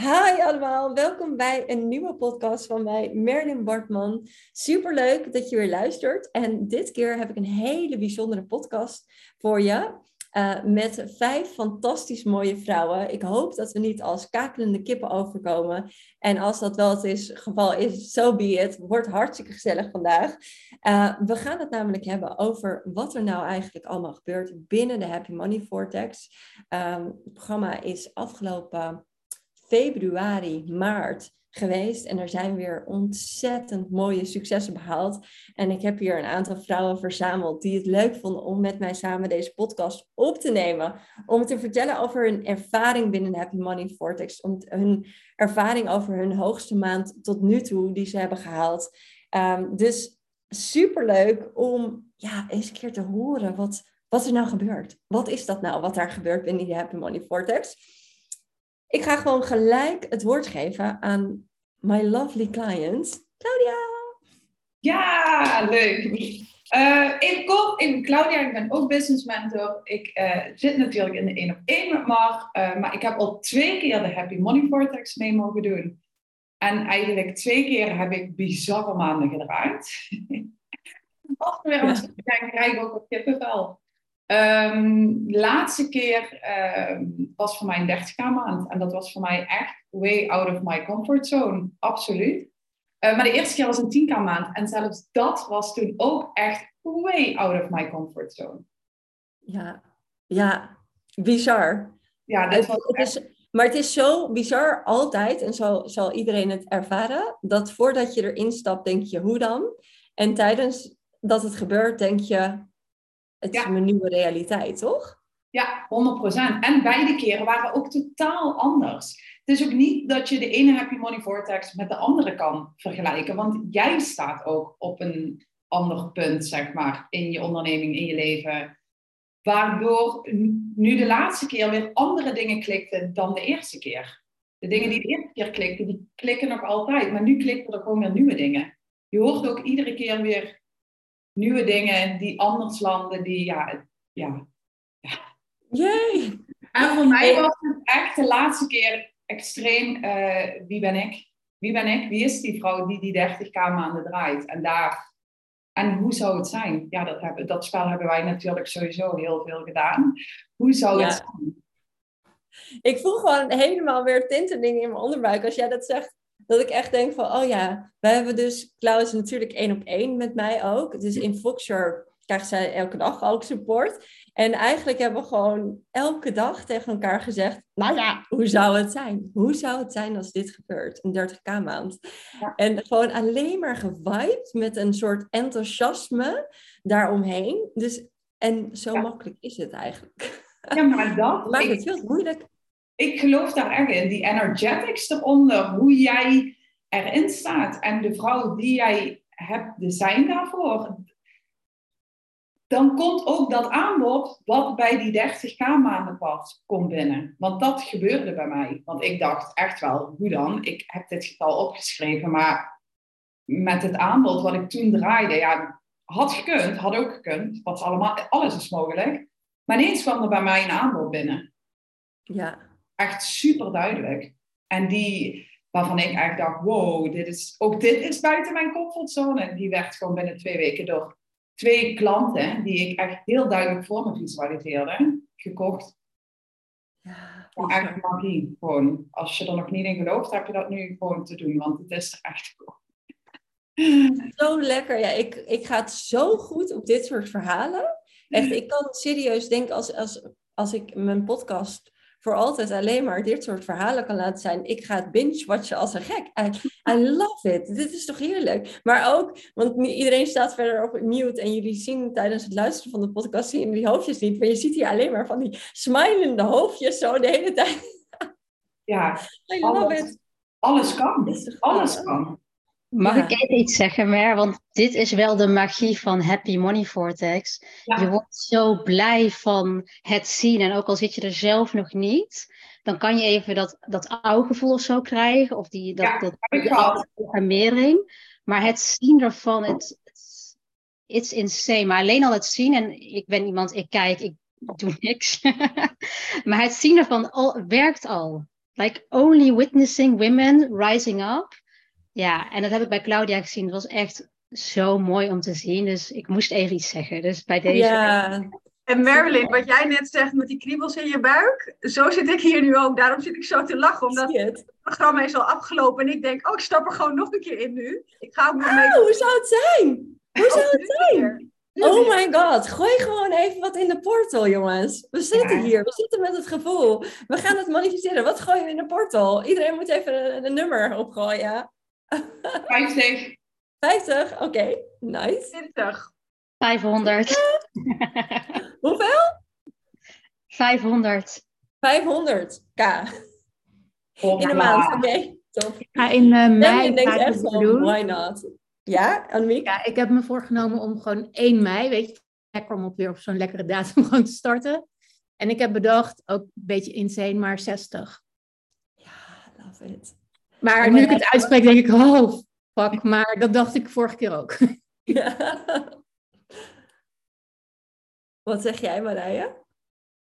Hi allemaal, welkom bij een nieuwe podcast van mij, Merlin Bartman. Superleuk dat je weer luistert. En dit keer heb ik een hele bijzondere podcast voor je. Uh, met vijf fantastisch mooie vrouwen. Ik hoop dat we niet als kakelende kippen overkomen. En als dat wel het geval is, so be it. Wordt hartstikke gezellig vandaag. Uh, we gaan het namelijk hebben over wat er nou eigenlijk allemaal gebeurt binnen de Happy Money Vortex. Um, het programma is afgelopen februari, maart geweest en er zijn weer ontzettend mooie successen behaald. En ik heb hier een aantal vrouwen verzameld die het leuk vonden om met mij samen deze podcast op te nemen. Om te vertellen over hun ervaring binnen Happy Money Vortex. Om hun ervaring over hun hoogste maand tot nu toe die ze hebben gehaald. Um, dus superleuk om ja, eens een keer te horen wat, wat er nou gebeurt. Wat is dat nou wat daar gebeurt binnen die Happy Money Vortex? Ik ga gewoon gelijk het woord geven aan my lovely client, Claudia. Ja, leuk. Uh, even kort, ik ben Claudia, ik ben ook business mentor. Ik uh, zit natuurlijk in de 1 op 1 met Mar, uh, maar ik heb al twee keer de Happy Money Vortex mee mogen doen. En eigenlijk twee keer heb ik bizarre maanden gedraaid. Als we weer aan kijken, krijg ik ook wat kippenvel. Um, de laatste keer um, was voor mij een 30k maand. En dat was voor mij echt way out of my comfort zone. Absoluut. Uh, maar de eerste keer was een 10k maand. En zelfs dat was toen ook echt way out of my comfort zone. Ja, ja bizar. Ja, dat was het is, maar het is zo bizar altijd, en zo zal iedereen het ervaren, dat voordat je erin stapt, denk je, hoe dan? En tijdens dat het gebeurt, denk je, het is mijn nieuwe realiteit, toch? Ja, 100%. En beide keren waren ook totaal anders. Het is ook niet dat je de ene Happy Money Vortex met de andere kan vergelijken. Want jij staat ook op een ander punt, zeg maar, in je onderneming, in je leven. Waardoor nu de laatste keer weer andere dingen klikten dan de eerste keer. De dingen die de eerste keer klikten, die klikken nog altijd. Maar nu klikken er gewoon weer nieuwe dingen. Je hoort ook iedere keer weer nieuwe dingen die anders landen, die ja, ja. ja. En voor mij was het echt de laatste keer extreem, uh, wie ben ik? Wie ben ik? Wie is die vrouw die die 30k maanden draait? En daar, en hoe zou het zijn? Ja, dat, hebben, dat spel hebben wij natuurlijk sowieso heel veel gedaan. Hoe zou het zijn? Ik voel gewoon helemaal weer tinteling in mijn onderbuik als jij dat zegt dat ik echt denk van, oh ja, wij hebben dus Klaus natuurlijk één op één met mij ook. Dus in Foxshare krijgt zij elke dag ook support. En eigenlijk hebben we gewoon elke dag tegen elkaar gezegd, nou ja, hoe zou het zijn? Hoe zou het zijn als dit gebeurt, een 30k maand? En gewoon alleen maar gewiped met een soort enthousiasme daaromheen. Dus, en zo makkelijk is het eigenlijk. Ja, maar dat... maakt het veel moeilijk ik geloof daar echt in. Die energetics eronder, hoe jij erin staat en de vrouw die jij hebt, de zijn daarvoor. Dan komt ook dat aanbod wat bij die 30k maanden komt binnen. Want dat gebeurde bij mij. Want ik dacht echt wel, hoe dan? Ik heb dit getal opgeschreven, maar met het aanbod wat ik toen draaide, ja, had gekund, had ook gekund. Wat allemaal, alles is mogelijk. Maar ineens kwam er bij mij een aanbod binnen. Ja echt super duidelijk. En die waarvan ik eigenlijk dacht, wow, dit is, ook dit is buiten mijn comfortzone. En die werd gewoon binnen twee weken door twee klanten, die ik echt heel duidelijk voor me visualiseerde, gekocht. Ja, echt magie. Gewoon. Als je er nog niet in gelooft, heb je dat nu gewoon te doen, want het is echt gewoon. Zo lekker. Ja, ik, ik ga het zo goed op dit soort verhalen. Echt, ik kan serieus denken als, als, als ik mijn podcast voor altijd alleen maar dit soort verhalen kan laten zijn. Ik ga het binge-watchen als een gek. I, I, love it. Dit is toch heerlijk. Maar ook, want iedereen staat verder op mute en jullie zien tijdens het luisteren van de podcast zien die hoofdjes niet. Maar je ziet hier alleen maar van die smilende hoofdjes zo de hele tijd. Ja, I love alles, it. Alles kan. Alles kan. Mag ik even iets zeggen, Mer? Want dit is wel de magie van Happy Money Vortex. Je wordt zo blij van het zien. En ook al zit je er zelf nog niet, dan kan je even dat, dat oude gevoel of zo krijgen. Of die, dat, dat, dat programmering. Maar het zien ervan, het, it's insane. Maar alleen al het zien. En ik ben iemand, ik kijk, ik ik doe niks. maar het zien ervan al, werkt al. Like only witnessing women rising up. Ja, en dat heb ik bij Claudia gezien. Het was echt zo mooi om te zien. Dus ik moest even iets zeggen. Dus bij deze. Ja. En Marilyn, wat jij net zegt met die kriebels in je buik, zo zit ik hier nu ook. Daarom zit ik zo te lachen, omdat het het? programma is al afgelopen en ik denk, oh, ik stap er gewoon nog een keer in nu. Ik ga ook nog Oh, mee. hoe zou het zijn? Hoe zou het zijn? Oh my god, gooi gewoon even wat in de portal, jongens. We zitten Ja. hier, we zitten met het gevoel. We gaan het manifesteren. Wat gooien we in de portal? Iedereen moet even een, een nummer opgooien. 50. 50? Oké, nice. 20. 500. Hoeveel? 500. 500k Oh, in de maand. Oké, top. ga in eh, mei ga ik echt van, doen. why not? Ja, Annemiek? Ja, ik heb me voorgenomen om gewoon 1 mei, weet je, lekker om op weer op zo'n lekkere datum gewoon te starten. En ik heb bedacht, ook een beetje insane, maar 60. Ja, love it. Maar nu ik het uitspreek, denk ik, oh, fuck. Maar dat dacht ik vorige keer ook. Ja. Wat zeg jij, Marije?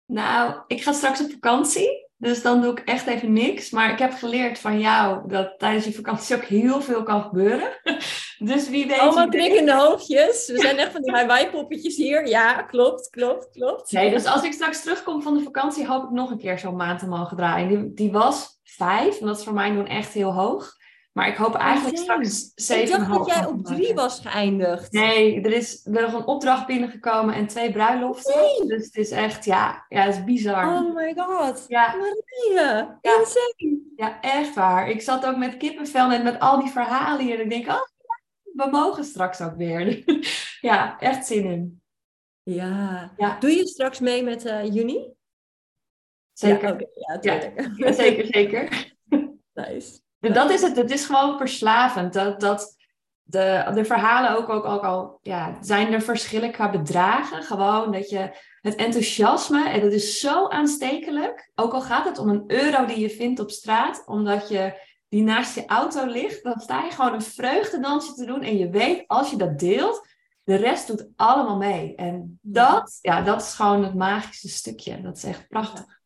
Nou, ik ga straks op vakantie. Dus dan doe ik echt even niks. Maar ik heb geleerd van jou dat tijdens je vakantie ook heel veel kan gebeuren. Dus wie weet. Allemaal knikkende hoofdjes. We zijn echt van die Hawaii-poppetjes hier. Ja, klopt, klopt, klopt. Nee, dus als ik straks terugkom van de vakantie, hoop ik nog een keer zo'n maand te mogen draaien. Die, die was vijf, en dat is voor mij doen echt heel hoog. Maar ik hoop eigenlijk Oh, straks Ik zeven. dacht dat jij op drie was geëindigd. Nee, er is er nog een opdracht binnengekomen en twee bruiloften. Dus het is echt, ja, ja, het is bizar. Oh my god. Ja, Marije, Ja. insane. ja, echt waar. Ik zat ook met kippenvel net met al die verhalen hier. En ik denk, oh, we mogen straks ook weer. ja, echt zin in. Ja. Ja. Doe je straks mee met eh, juni? Zeker. Ja. Ja, zeker, zeker. nice. En dat is het. Het is gewoon verslavend. Dat, dat de, de verhalen ook, ook, ook al ja, zijn er verschillen qua bedragen. Gewoon dat je het enthousiasme, en dat is zo aanstekelijk. Ook al gaat het om een euro die je vindt op straat, omdat je die naast je auto ligt, dan sta je gewoon een vreugdedansje te doen. En je weet, als je dat deelt, de rest doet allemaal mee. En dat, ja, dat is gewoon het magische stukje. Dat is echt prachtig.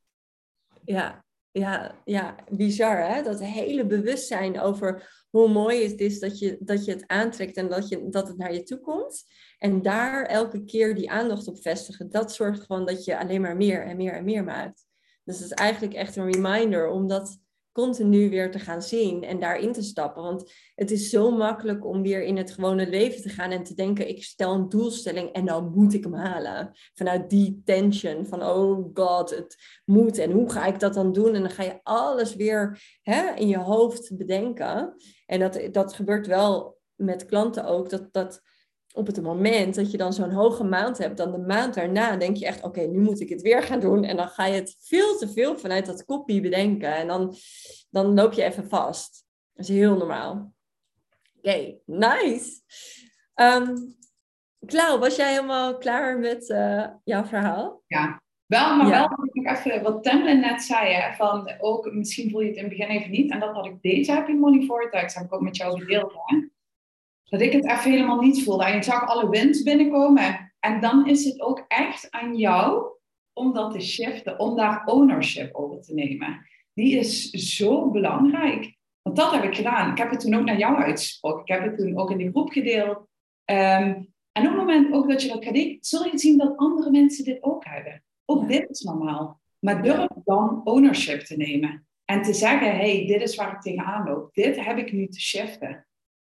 Ja, ja, ja, bizar hè? Dat hele bewustzijn over hoe mooi het is dat je, dat je het aantrekt en dat, je, dat het naar je toe komt. En daar elke keer die aandacht op vestigen, dat zorgt gewoon dat je alleen maar meer en meer en meer maakt. Dus het is eigenlijk echt een reminder om dat continu weer te gaan zien en daarin te stappen. Want het is zo makkelijk om weer in het gewone leven te gaan en te denken, ik stel een doelstelling en dan moet ik hem halen. Vanuit die tension van, oh god, het moet en hoe ga ik dat dan doen? En dan ga je alles weer hè, in je hoofd bedenken. En dat, dat gebeurt wel met klanten ook, dat, dat op het moment dat je dan zo'n hoge maand hebt, dan de maand daarna denk je echt, oké, nu moet ik het weer gaan doen. En dan ga je het veel te veel vanuit dat kopie bedenken. En dan, dan loop je even vast. Dat is heel normaal. Oké, nice. Ehm Klauw, was jij helemaal klaar met eh, jouw verhaal? Wel, maar Ja. wel wat ik even wat Temlin net zei, hè, van ook, misschien voel je het in het begin even niet, en dat had ik deze Happy Money Vortex, heb ik ook met jou gedeeld, hè, dat ik het even helemaal niet voelde. En je zag alle winst binnenkomen. En dan is het ook echt aan jou om dat te shiften, om daar ownership over te nemen. Die is zo belangrijk. Want dat heb ik gedaan. Ik heb het toen ook naar jou uitgesproken. Ik heb het toen ook in die groep gedeeld. Ehm, en op het moment ook dat je dat gaat doen, zul je zien dat andere mensen dit ook hebben. Ook dit is normaal. Maar durf dan ownership te nemen. En te zeggen, hey, dit is waar ik tegenaan loop. Dit heb ik nu te shiften.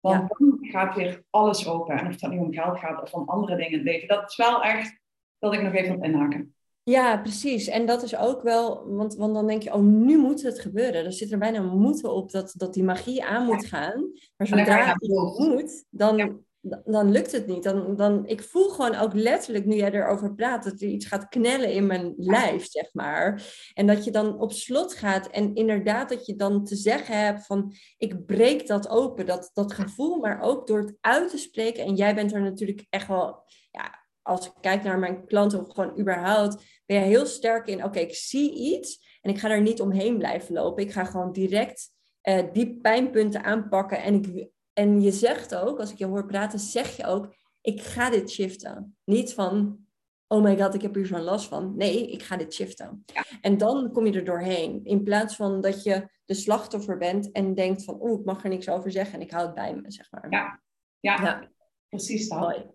Want dan gaat weer alles open. En of het dan niet om geld gaat of om andere dingen in het leven. Dat is wel echt dat ik nog even op inhaken. Ja, precies. En dat is ook wel, want, want dan denk je, oh, nu moet het gebeuren. Er zit er bijna moeten op dat, dat die magie aan moet gaan. Maar zodra het moet, dan. Dan, lukt het niet. Dan, dan, ik voel gewoon ook letterlijk, nu jij erover praat, dat er iets gaat knellen in mijn lijf, zeg maar. En dat je dan op slot gaat en inderdaad dat je dan te zeggen hebt van, ik breek dat open, dat, dat gevoel, maar ook door het uit te spreken. En jij bent er natuurlijk echt wel, ja, als ik kijk naar mijn klanten of gewoon überhaupt, ben je heel sterk in, oké, ik zie iets en ik ga er niet omheen blijven lopen. Ik ga gewoon direct eh, die pijnpunten aanpakken. En, ik, en je zegt ook, als ik je hoor praten, zeg je ook, ik ga dit shiften. Niet van, oh my god, ik heb hier zo'n last van. Nee, ik ga dit shiften. Ja. En dan kom je er doorheen. In plaats van dat je de slachtoffer bent en denkt van, oeh, ik mag er niks over zeggen en ik hou het bij me, zeg maar. Ja. Ja, Ja. precies dat. Mooi.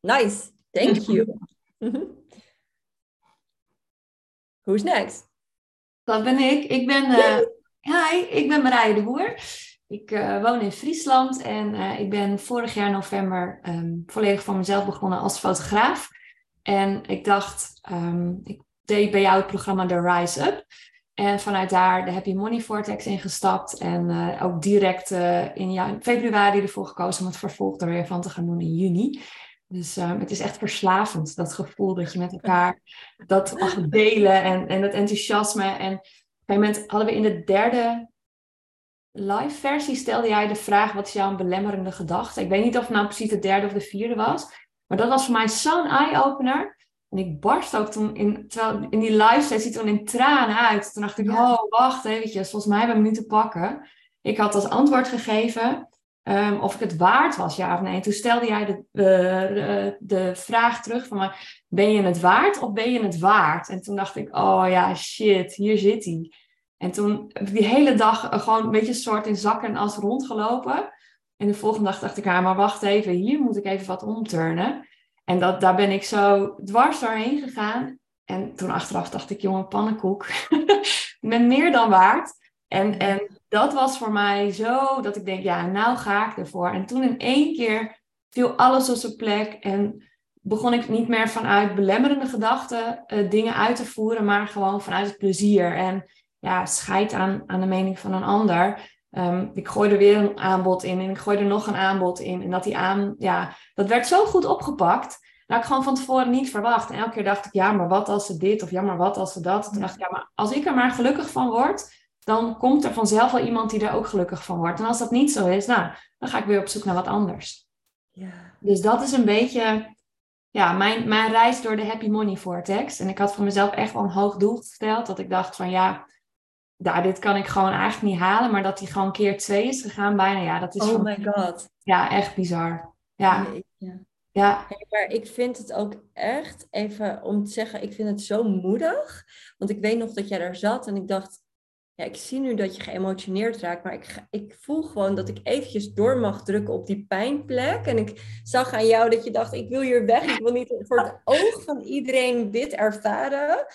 Nice, thank you. Who's next? Dat ben ik. Ik ben, eh, hi, ik ben Marije de Boer. Ik eh, woon in Friesland en eh, ik ben vorig jaar november ehm, volledig voor mezelf begonnen als fotograaf. En ik dacht, ehm, ik deed bij jou het programma The Rise Up. En vanuit daar de Happy Money Vortex ingestapt. En eh, ook direct in ja, februari ervoor gekozen om het vervolg er weer van te gaan doen in juni. Dus ehm, het is echt verslavend, dat gevoel dat je met elkaar dat mag delen en, en het enthousiasme. En op een gegeven moment hadden we in de derde live versie stelde jij de vraag, wat is jouw belemmerende gedachte? Ik weet niet of het nou precies de derde of de vierde was, maar dat was voor mij zo'n eye-opener. En ik barst ook toen in, terwijl, in die live sessie toen in tranen uit. Toen dacht ik, Ja. oh wacht eventjes, volgens mij hebben we hem nu te pakken. Ik had als antwoord gegeven ehm, of ik het waard was, ja of nee. En toen stelde jij de, de, de vraag terug van, maar, ben je het waard of ben je het waard? En toen dacht ik, oh ja, shit, hier zit hij. En toen heb die hele dag gewoon een beetje soort in zak en as rondgelopen. En de volgende dag dacht ik, ah, maar wacht even, hier moet ik even wat omturnen. En dat, daar ben ik zo dwars doorheen gegaan. En toen achteraf dacht ik, jongen, pannenkoek. ben meer dan waard. En, en dat was voor mij zo dat ik denk, ja, nou ga ik ervoor. En toen in één keer viel alles op zijn plek. En begon ik niet meer vanuit belemmerende gedachten eh, dingen uit te voeren, maar gewoon vanuit het plezier. En ja, scheid aan, aan de mening van een ander. Ehm, ik gooide weer een aanbod in en ik gooide nog een aanbod in. En dat die aan, ja, dat werd zo goed opgepakt. Dat ik gewoon van tevoren niet verwacht. En elke keer dacht ik, ja, maar wat als ze dit of ja, maar wat als ze dat. Toen dacht ik, ja, maar als ik er maar gelukkig van word, dan komt er vanzelf wel iemand die er ook gelukkig van wordt. En als dat niet zo is, nou, dan ga ik weer op zoek naar wat anders. Ja. Dus dat is een beetje ja, mijn, mijn reis door de Happy Money Vortex. En ik had voor mezelf echt wel een hoog doel gesteld. Dat ik dacht van ja, ja dit kan ik gewoon eigenlijk niet halen. Maar dat die gewoon keer twee is gegaan bijna. Ja, dat is Oh my god. ja, echt bizar. Ja, Ja. ja, Hey, maar ik vind het ook echt, even om te zeggen, ik vind het zo moedig. Want ik weet nog dat jij daar zat en ik dacht, ja, ik zie nu dat je geëmotioneerd raakt, maar ik, ik voel gewoon dat ik eventjes door mag drukken op die pijnplek. En ik zag aan jou dat je dacht, ik wil hier weg, ik wil niet voor het oog van iedereen dit ervaren.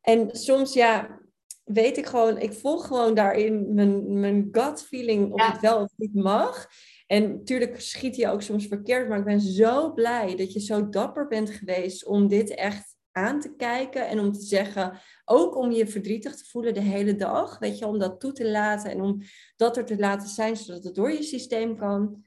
En soms, ja, weet ik gewoon, ik voel gewoon daarin mijn, mijn gut feeling of Ja. het wel of niet mag. En natuurlijk schiet je ook soms verkeerd, maar ik ben zo blij dat je zo dapper bent geweest om dit echt aan te kijken en om te zeggen, ook om je verdrietig te voelen de hele dag, weet je, om dat toe te laten en om dat er te laten zijn, zodat het door je systeem kan.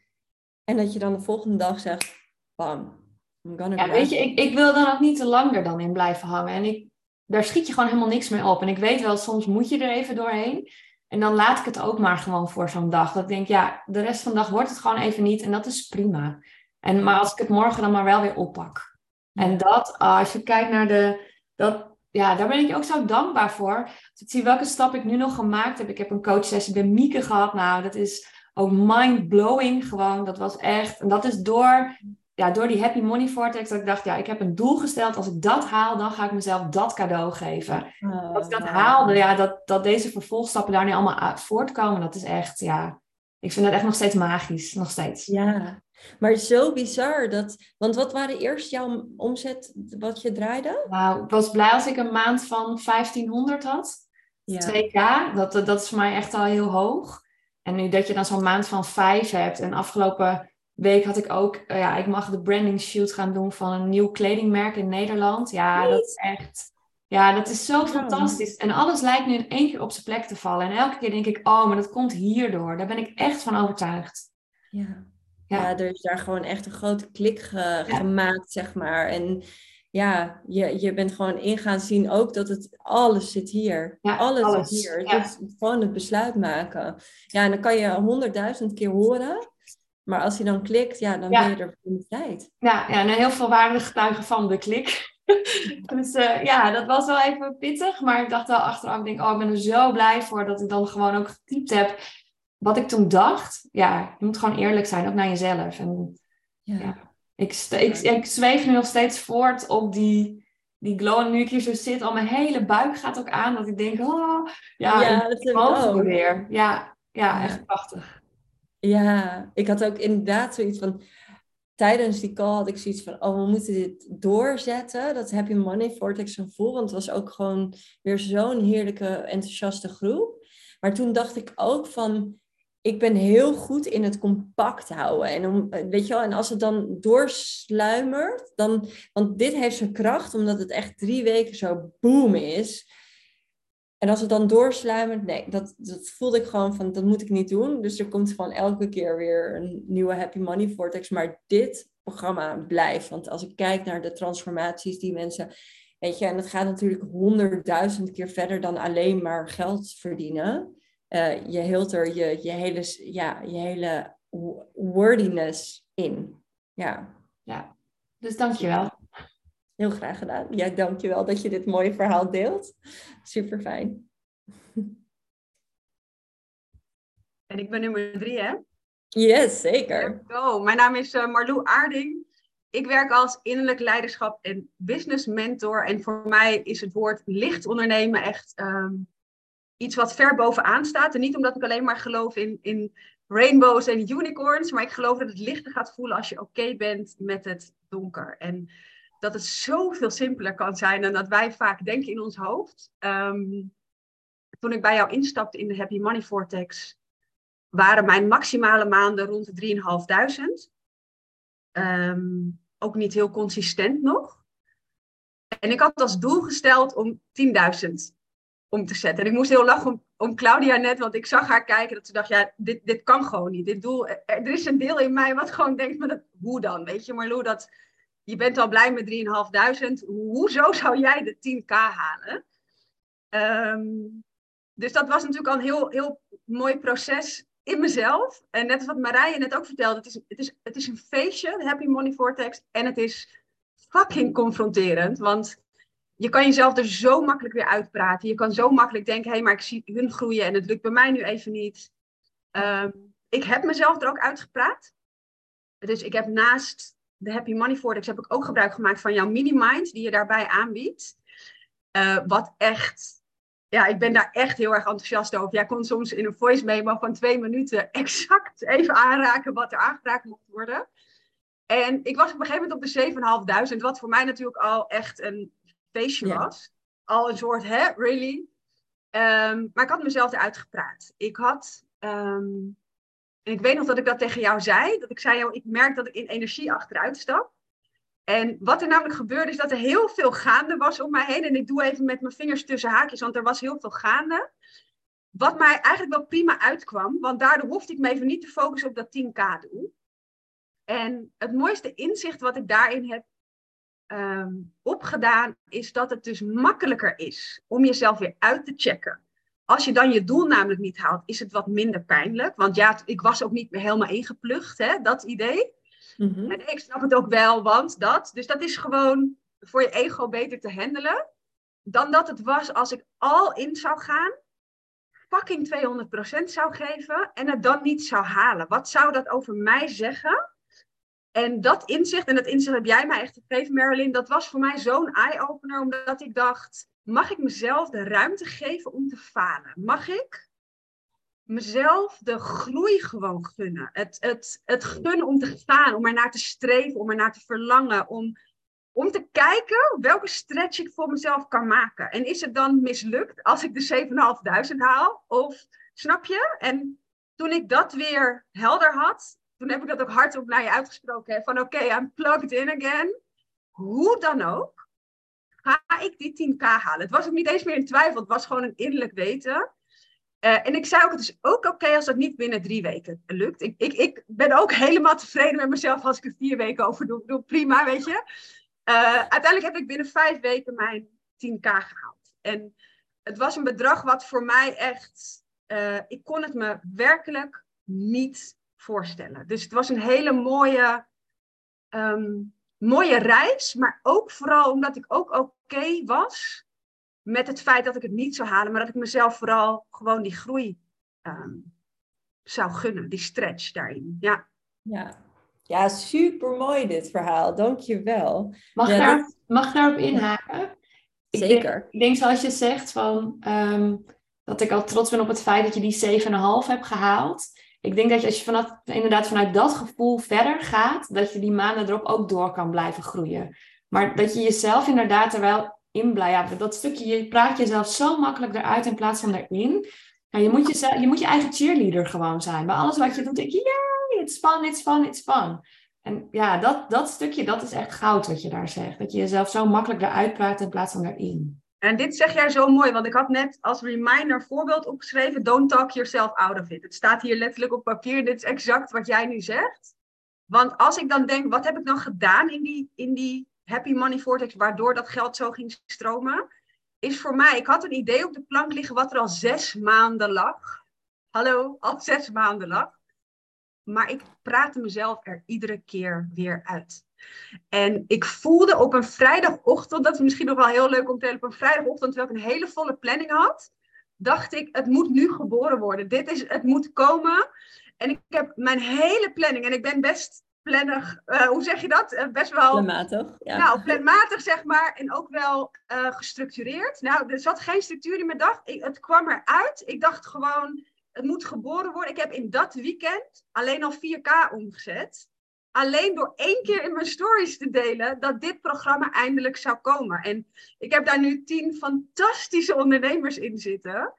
En dat je dan de volgende dag zegt, bam, I'm gonna ja weet je, ik, ik wil dan ook niet te lang er dan in blijven hangen. En ik, daar schiet je gewoon helemaal niks mee op. En ik weet wel, soms moet je er even doorheen. En dan laat ik het ook maar gewoon voor zo'n dag. Dat ik denk, ja, de rest van de dag wordt het gewoon even niet. En dat is prima. En, maar als ik het morgen dan maar wel weer oppak. En dat, ah, als je kijkt naar de... Dat, ja, daar ben ik ook zo dankbaar voor. Als ik zie welke stap ik nu nog gemaakt heb. Ik heb een coachsessie bij Mieke gehad. Nou, dat is ook mind-blowing gewoon. Dat was echt... En dat is door, ja, door die Happy Money Vortex dat ik dacht... Ja, ik heb een doel gesteld. Als ik dat haal, dan ga ik mezelf dat cadeau geven. Ah, Dat ik dat haalde, ja, dat, dat deze vervolgstappen daar nu allemaal uit voortkomen. Dat is echt, ja... Ik vind dat echt nog steeds magisch. Nog steeds. Ja, maar zo bizar dat, want wat waren eerst jouw omzet wat je draaide? Nou, ik was blij als ik een maand van 1500 had. Ja. 2k, dat, dat is voor mij echt al heel hoog. En nu dat je dan zo'n maand van 5 hebt. En afgelopen week had ik ook, eh, ja, ik mag de branding shoot gaan doen van een nieuw kledingmerk in Nederland. Ja, dat is echt, ja, dat is zo fantastisch. En alles lijkt nu in één keer op zijn plek te vallen. En elke keer denk ik, oh, maar dat komt hierdoor. Daar ben ik echt van overtuigd. Ja. Ja. Ja, er is daar gewoon echt een grote klik ge- gemaakt, zeg maar. En ja, je, je bent gewoon in gaan zien ook dat het alles zit hier. Ja, alles, alles, zit hier. is gewoon het besluit maken. Ja, en dan kan je honderdduizend keer horen. Maar als je dan klikt, ja, dan Ja. ben je er voor de tijd. Ja, ja en heel veel waren de getuigen van de klik. dus eh, ja, dat was wel even pittig. Maar ik dacht wel achteraf, ik denk, oh, ik ben er zo blij voor dat ik dan gewoon ook getypt heb wat ik toen dacht. Ja, je moet gewoon eerlijk zijn, ook naar jezelf. En Ja. Ja. Ik, ik, ik zweef nu nog steeds voort op die, die glow. En nu ik hier zo zit, al mijn hele buik gaat ook aan. Dat ik denk, oh, ja, Ja, dat ook. weer. Ja, Ja. echt prachtig. Ja, ik had ook inderdaad zoiets van. Tijdens die call had ik zoiets van: oh, we moeten dit doorzetten. Dat Happy Money Vortex gevoel. Want het was ook gewoon weer zo'n heerlijke, enthousiaste groep. Maar toen dacht ik ook van. Ik ben heel goed in het compact houden. En, om, weet je wel, en als het dan doorsluimert, dan. Want dit heeft zijn kracht, omdat het echt drie weken zo boom is. En als het dan doorsluimert, nee, dat, dat voelde ik gewoon van, dat moet ik niet doen. Dus er komt gewoon elke keer weer een nieuwe Happy Money Vortex. Maar dit programma blijft. Want als ik kijk naar de transformaties die mensen, weet je, en het gaat natuurlijk honderdduizend keer verder dan alleen maar geld verdienen. Eh, je hield er je, je hele, ja, je hele wo- wordiness in. Ja, Dus dankjewel. Heel graag gedaan. Ja, dankjewel dat je dit mooie verhaal deelt. Super fijn. En ik ben nummer drie, hè? Yes, zeker. Go. Mijn naam is eh, Marlou Aarding. Ik werk als innerlijk leiderschap en business mentor. En voor mij is het woord licht ondernemen echt ehm, iets wat ver bovenaan staat. En niet omdat ik alleen maar geloof in, in rainbows en unicorns, maar ik geloof dat het lichter gaat voelen als je oké bent met het donker. En dat het zoveel simpeler kan zijn dan dat wij vaak denken in ons hoofd. Ehm, toen ik bij jou instapte in de Happy Money Vortex, waren mijn maximale maanden rond de 3.500. Ehm, ook niet heel consistent nog. En ik had als doel gesteld om 10.000 om te zetten. En ik moest heel lachen om, Claudia net, want ik zag haar kijken dat ze dacht, ja, dit, dit kan gewoon niet. Dit doel, er, is een deel in mij wat gewoon denkt, maar dat, hoe dan? Weet je, Marlou, dat, je bent al blij met 3.500. Hoezo zou jij de 10k halen? Ehm, dus dat was natuurlijk al een heel, heel mooi proces in mezelf. En net als wat Marije net ook vertelde, het is, het is, het is een feestje, Happy Money Vortex. En het is fucking confronterend, want je kan jezelf er zo makkelijk weer uitpraten. Je kan zo makkelijk denken, hé, hey, maar ik zie hun groeien en het lukt bij mij nu even niet. Ehm, ik heb mezelf er ook uitgepraat. Dus ik heb naast de Happy Money Vortex heb ik ook gebruik gemaakt van jouw mini-mind die je daarbij aanbiedt. Eh, wat echt, ja, ik ben daar echt heel erg enthousiast over. Jij kon soms in een voice memo van twee minuten exact even aanraken wat er aangeraakt mocht worden. En ik was op een gegeven moment op de 7.500, wat voor mij natuurlijk al echt een feestje Ja. was. Al een soort, hè, really? Ehm, maar ik had mezelf eruit gepraat. Ik had, ehm, en ik weet nog dat ik dat tegen jou zei, dat ik zei, joh, ik merk dat ik in energie achteruit stap. En wat er namelijk gebeurde is dat er heel veel gaande was om mij heen. En ik doe even met mijn vingers tussen haakjes, want er was heel veel gaande. Wat mij eigenlijk wel prima uitkwam, want daardoor hoefde ik me even niet te focussen op dat 10k doel. En het mooiste inzicht wat ik daarin heb ehm, opgedaan, is dat het dus makkelijker is om jezelf weer uit te checken. Als je dan je doel namelijk niet haalt, is het wat minder pijnlijk. Want ja, ik was ook niet meer helemaal ingeplucht, hè, dat idee. Mhm. En ik snap het ook wel, want dat. Dus dat is gewoon voor je ego beter te handelen. Dan dat het was als ik al in zou gaan, fucking 200% zou geven en het dan niet zou halen. Wat zou dat over mij zeggen? En dat inzicht, en dat inzicht heb jij mij echt gegeven, Marilyn, dat was voor mij zo'n eye-opener, omdat ik dacht, mag ik mezelf de ruimte geven om te falen? Mag ik mezelf de groei gewoon gunnen? Het, het, het gunnen om te gaan, om er naar te streven, om er naar te verlangen, om, om te kijken welke stretch ik voor mezelf kan maken. En is het dan mislukt als ik de 7.500 haal? Of snap je? En toen ik dat weer helder had, toen heb ik dat ook hardop naar je uitgesproken. Hè, van oké, I'm plugged in again. Hoe dan ook, ga ik die 10k halen. Het was ook niet eens meer in twijfel, het was gewoon een innerlijk weten. Uh, en ik zei ook, het is ook oké als dat niet binnen drie weken lukt. Ik, ik, ik ben ook helemaal tevreden met mezelf als ik er vier weken over doe. doe prima, weet je. Uh, uiteindelijk heb ik binnen vijf weken mijn 10k gehaald. En het was een bedrag wat voor mij echt... Uh, ik kon het me werkelijk niet voorstellen. Dus het was een hele mooie, um, mooie reis. Maar ook vooral omdat ik ook oké okay was met het feit dat ik het niet zou halen. Maar dat ik mezelf vooral gewoon die groei um, zou gunnen. Die stretch daarin. Ja. Ja. Ja, super mooi dit verhaal. Dank je wel. Mag, ja, daar, mag ik daarop inhaken? Zeker. Ik denk, ik denk zoals je zegt, van, um, dat ik al trots ben op het feit dat je die 7,5 hebt gehaald. Ik denk dat je, als je vanaf, inderdaad vanuit dat gevoel verder gaat, dat je die maanden erop ook door kan blijven groeien. Maar dat je jezelf inderdaad er wel in blijft. Dat stukje, je praat jezelf zo makkelijk eruit in plaats van erin. Nou, je, moet jezelf, je moet je eigen cheerleader gewoon zijn. Bij alles wat je doet, denk je, ja, it's fun, it's fun, it's fun. En ja, dat, dat stukje, dat is echt goud wat je daar zegt. Dat je jezelf zo makkelijk eruit praat in plaats van erin. En dit zeg jij zo mooi, want ik had net als reminder voorbeeld opgeschreven: Don't talk yourself out of it. Het staat hier letterlijk op papier. Dit is exact wat jij nu zegt. Want als ik dan denk, wat heb ik dan gedaan in die, in die Happy Money Vortex, waardoor dat geld zo ging stromen? Is voor mij, ik had een idee op de plank liggen wat er al zes maanden lag. Hallo, al zes maanden lag. Maar ik praatte mezelf er iedere keer weer uit. En ik voelde op een vrijdagochtend, dat is misschien nog wel heel leuk om te delen, op een vrijdagochtend, terwijl ik een hele volle planning had, dacht ik, het moet nu geboren worden. Dit is, het moet komen. En ik heb mijn hele planning, en ik ben best plannig, uh, hoe zeg je dat? Uh, best wel... Planmatig, ja. Nou, planmatig zeg maar, en ook wel uh, gestructureerd. Nou, er zat geen structuur in mijn dag. Ik, het kwam eruit. Ik dacht gewoon, het moet geboren worden. Ik heb in dat weekend alleen al 4K omgezet alleen door één keer in mijn stories te delen dat dit programma eindelijk zou komen. En ik heb daar nu tien fantastische ondernemers in zitten.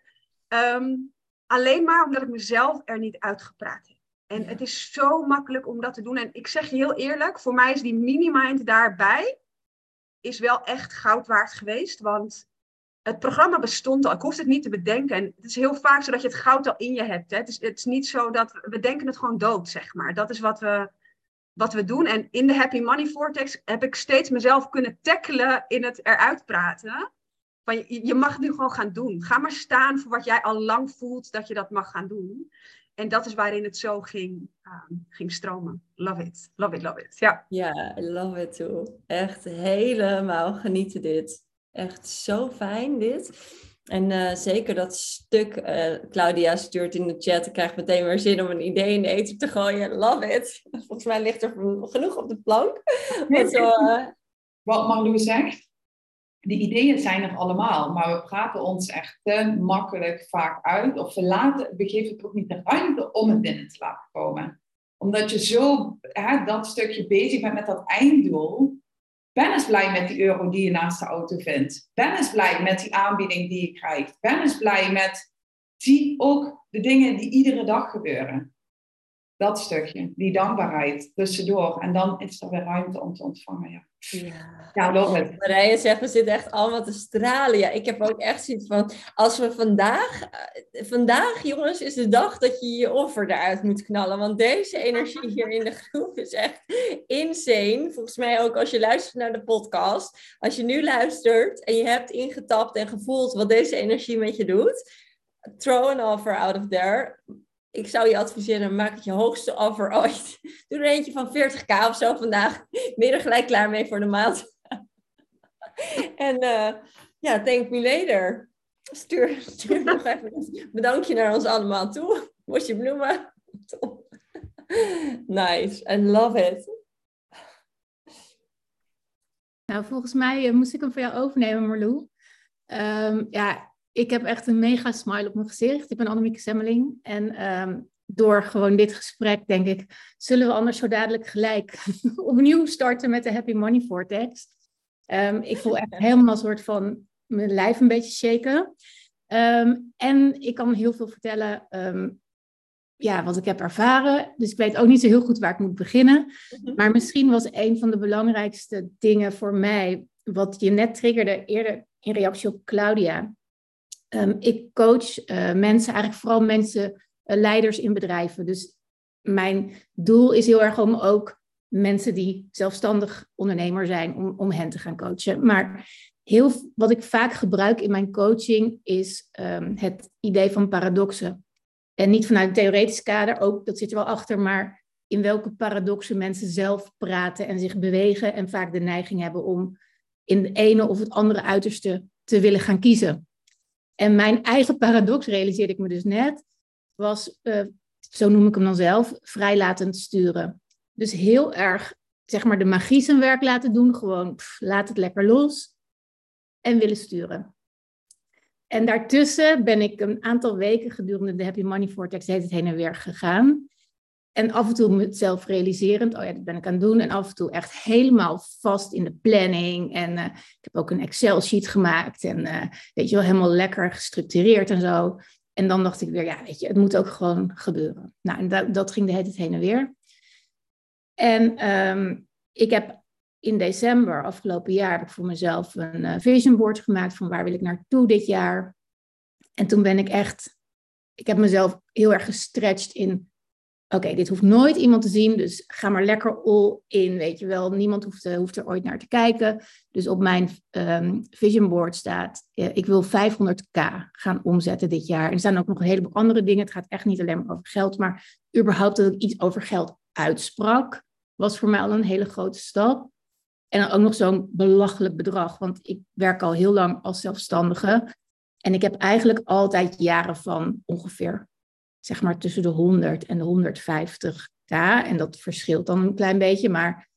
Um, alleen maar omdat ik mezelf er niet uitgepraat heb. En het is zo makkelijk om dat te doen. En ik zeg je heel eerlijk, voor mij is die mini-mind daarbij is wel echt goud waard geweest. Want het programma bestond al. Ik hoefde het niet te bedenken. En het is heel vaak zo dat je het goud al in je hebt. Hè. Het, is, het is niet zo dat we, we denken het gewoon dood, zeg maar. Dat is wat we, wat we doen. En in de Happy Money Vortex heb ik steeds mezelf kunnen tackelen in het eruit praten. Van je, je mag nu gewoon gaan doen. Ga maar staan voor wat jij al lang voelt dat je dat mag gaan doen. En dat is waarin het zo ging, um, ging stromen. Love it, love it, love it. Ja, ja love it too. Echt helemaal genieten dit. Echt zo fijn dit. En uh, zeker dat stuk, uh, Claudia stuurt in de chat, ik krijg meteen weer zin om een idee in de eten te gooien. Love it. Volgens mij ligt er genoeg op de plank. Zo, uh... Wat Marlou zegt, de ideeën zijn er allemaal, maar we praten ons echt te makkelijk vaak uit. Of we, laten, we geven het ook niet de ruimte om het binnen te laten komen. Omdat je zo hè, dat stukje bezig bent met dat einddoel, ben eens blij met die euro die je naast de auto vindt. Ben eens blij met die aanbieding die je krijgt. Ben eens blij met, zie ook de dingen die iedere dag gebeuren. Dat stukje, die dankbaarheid tussendoor. En dan is er weer ruimte om te ontvangen. Ja, ja. ja love het. Marije zegt, we zitten echt allemaal te stralen. Ja, ik heb ook echt zoiets van, als we vandaag, vandaag jongens, is de dag dat je je offer eruit moet knallen. Want deze energie hier in de groep is echt insane. Volgens mij ook als je luistert naar de podcast. Als je nu luistert en je hebt ingetapt en gevoeld wat deze energie met je doet. Throw an offer out of there ik zou je adviseren, maak het je hoogste offer ooit. Doe er eentje van 40k of zo vandaag. Er gelijk klaar mee voor de maand. en uh, ja, thank me later. Stuur, nog even bedankje naar ons allemaal toe. Bosje bloemen. nice, I love it. Nou, volgens mij uh, moest ik hem van jou overnemen, Marlou. Um, ja, ik heb echt een mega smile op mijn gezicht. Ik ben Annemieke Semmeling. En um, door gewoon dit gesprek, denk ik, zullen we anders zo dadelijk gelijk opnieuw starten met de Happy Money Vortex. Um, ik voel echt helemaal een soort van mijn lijf een beetje shaken. Um, en ik kan heel veel vertellen ja, wat ik heb ervaren. Dus ik weet ook niet zo heel goed waar ik moet beginnen. Maar misschien was een van de belangrijkste dingen voor mij, wat je net triggerde eerder in reactie op Claudia. Um, ik coach uh, mensen, eigenlijk vooral mensen, uh, leiders in bedrijven. Dus mijn doel is heel erg om ook mensen die zelfstandig ondernemer zijn, om, om hen te gaan coachen. Maar heel, wat ik vaak gebruik in mijn coaching is um, het idee van paradoxen. En niet vanuit een theoretisch kader, ook dat zit er wel achter, maar in welke paradoxen mensen zelf praten en zich bewegen en vaak de neiging hebben om in de ene of het andere uiterste te willen gaan kiezen. En mijn eigen paradox, realiseerde ik me dus net, was, uh, zo noem ik hem dan zelf, vrijlatend sturen. Dus heel erg, zeg maar, de magie zijn werk laten doen. Gewoon, laat het lekker los. En willen sturen. En daartussen ben ik een aantal weken gedurende de Happy Money Vortex het heen en weer gegaan. En af en toe mezelf realiserend, oh ja, dat ben ik aan het doen. En af en toe echt helemaal vast in de planning. En uh, ik heb ook een Excel-sheet gemaakt. En uh, weet je wel, helemaal lekker gestructureerd en zo. En dan dacht ik weer, ja, weet je, het moet ook gewoon gebeuren. Nou, en dat, ging de hele tijd heen en weer. En um, ik heb in december afgelopen jaar heb ik voor mezelf een uh, vision board gemaakt van waar wil ik naartoe dit jaar. En toen ben ik echt, ik heb mezelf heel erg gestretched in oké, dit hoeft nooit iemand te zien, dus ga maar lekker all in, weet je wel. Niemand hoeft, uh, hoeft er ooit naar te kijken. Dus op mijn um, vision board staat, uh, ik wil 500k gaan omzetten dit jaar. En er staan ook nog een heleboel andere dingen. Het gaat echt niet alleen maar over geld, maar überhaupt dat ik iets over geld uitsprak, was voor mij al een hele grote stap. En dan ook nog zo'n belachelijk bedrag, want ik werk al heel lang als zelfstandige. En ik heb eigenlijk altijd jaren van ongeveer zeg maar tussen de 100 en de 150k. En dat verschilt dan een klein beetje, maar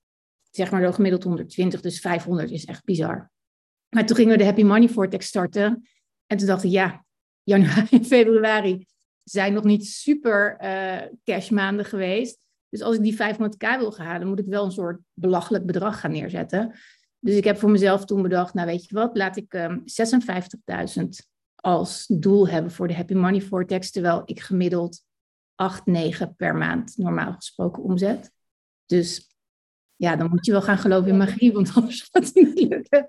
zeg maar gemiddeld 120, dus 500 is echt bizar. Maar toen gingen we de Happy Money Vortex starten. En toen dacht ik, ja, januari en februari zijn nog niet super uh, cashmaanden geweest. Dus als ik die 500k wil gaan halen, moet ik wel een soort belachelijk bedrag gaan neerzetten. Dus ik heb voor mezelf toen bedacht, nou weet je wat, laat ik um, ehm, 56.000 als doel hebben voor de Happy Money Vortex, terwijl ik gemiddeld 8, 9 per maand normaal gesproken omzet. Dus ja, dan moet je wel gaan geloven in magie, want anders gaat het niet lukken.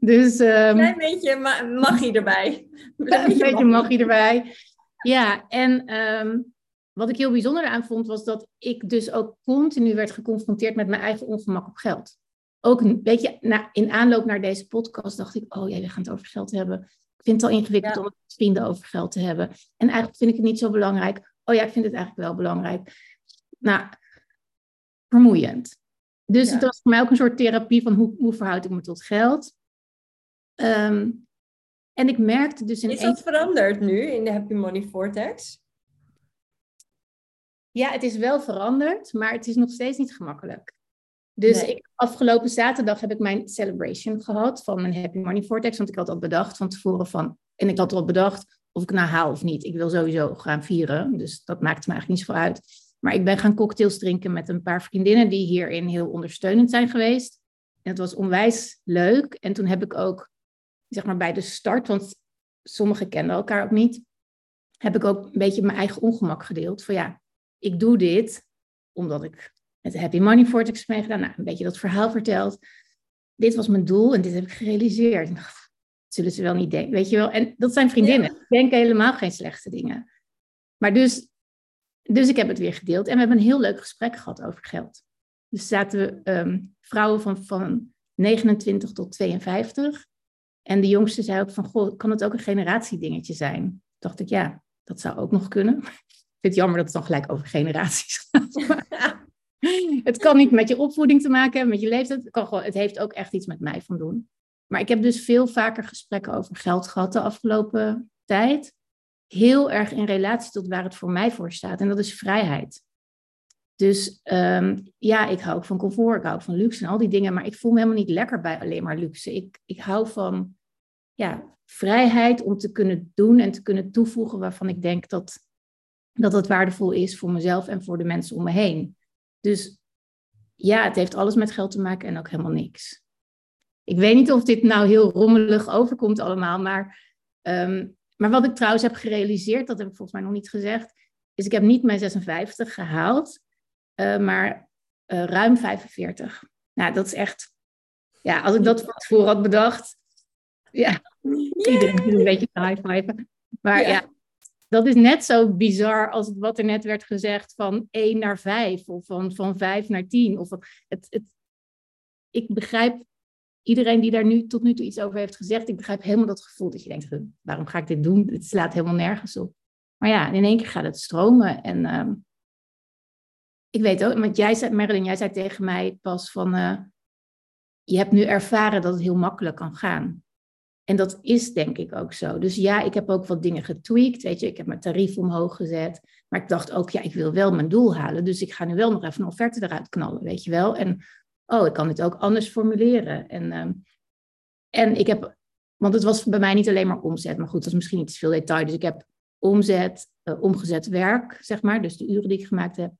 Dus, um, Klein beetje ma magie erbij. Klein beetje, beetje magie erbij. Ja, en um, wat ik heel bijzonder aan vond, was dat ik dus ook continu werd geconfronteerd met mijn eigen ongemak op geld. Ook een beetje na, in aanloop naar deze podcast dacht ik, oh ja, we gaan het over geld hebben. Ik vind het al ingewikkeld om het met vrienden over geld te hebben. En eigenlijk vind ik het niet zo belangrijk. Oh ja, ik vind het eigenlijk wel belangrijk. Nou, vermoeiend. Dus ja. het was voor mij ook een soort therapie van hoe, hoe verhoud ik me tot geld. Um, en ik merkte dus in Is dat veranderd nu in de Happy Money Vortex? Ja, het is wel veranderd, maar het is nog steeds niet gemakkelijk. Dus nee. ik, afgelopen zaterdag heb ik mijn celebration gehad van mijn Happy Money Vortex. Want ik had al bedacht van tevoren van... En ik had al bedacht of ik nou haal of niet. Ik wil sowieso gaan vieren. Dus dat maakt me eigenlijk niet zoveel uit. Maar ik ben gaan cocktails drinken met een paar vriendinnen... die hierin heel ondersteunend zijn geweest. En het was onwijs leuk. En toen heb ik ook, zeg maar bij de start... want sommigen kenden elkaar ook niet... heb ik ook een beetje mijn eigen ongemak gedeeld. Van ja, ik doe dit omdat ik met de Happy Money Vortex meegedaan. Nou, een beetje dat verhaal verteld. Dit was mijn doel en dit heb ik gerealiseerd. En dacht, zullen ze wel niet denken, weet je wel. En dat zijn vriendinnen. Ja. denken helemaal geen slechte dingen. Maar dus, dus ik heb het weer gedeeld. En we hebben een heel leuk gesprek gehad over geld. Dus zaten we um, vrouwen van, van 29 tot 52. En de jongste zei ook van, goh, kan het ook een generatiedingetje zijn? dacht ik, ja, dat zou ook nog kunnen. Ik vind het jammer dat het dan gelijk over generaties gaat. het kan niet met je opvoeding te maken hebben, met je leeftijd. Het, heeft ook echt iets met mij van doen. Maar ik heb dus veel vaker gesprekken over geld gehad de afgelopen tijd. Heel erg in relatie tot waar het voor mij voor staat. En dat is vrijheid. Dus um, ja, ik hou ook van comfort, ik hou van luxe en al die dingen. Maar ik voel me helemaal niet lekker bij alleen maar luxe. Ik, ik hou van ja, vrijheid om te kunnen doen en te kunnen toevoegen waarvan ik denk dat, dat het waardevol is voor mezelf en voor de mensen om me heen. Dus ja, het heeft alles met geld te maken en ook helemaal niks. Ik weet niet of dit nou heel rommelig overkomt allemaal, maar, um, maar wat ik trouwens heb gerealiseerd, dat heb ik volgens mij nog niet gezegd, is ik heb niet mijn 56 gehaald, uh, maar uh, ruim 45. Nou, dat is echt, ja, als ik dat van tevoren had bedacht, ja, iedereen doet een beetje high five. Maar ja. ja, dat is net zo bizar als wat er net werd gezegd van 1 naar 5 of van, van 5 naar 10. Of het, het, ik begrijp iedereen die daar nu tot nu toe iets over heeft gezegd, ik begrijp helemaal dat gevoel dat je denkt, waarom ga ik dit doen? Het slaat helemaal nergens op. Maar ja, in één keer gaat het stromen. En uh, ik weet ook, want jij zei, Marilyn, jij zei tegen mij pas van, uh, je hebt nu ervaren dat het heel makkelijk kan gaan. En dat is denk ik ook zo. Dus ja, ik heb ook wat dingen getweakt. Weet je, ik heb mijn tarief omhoog gezet. Maar ik dacht ook, ja, ik wil wel mijn doel halen. Dus ik ga nu wel nog even een offerte eruit knallen, weet je wel. En oh, ik kan dit ook anders formuleren. En, ehm, en ik heb, want het was bij mij niet alleen maar omzet. Maar goed, dat is misschien iets veel detail. Dus ik heb omzet, uh, omgezet werk, zeg maar. Dus de uren die ik gemaakt heb.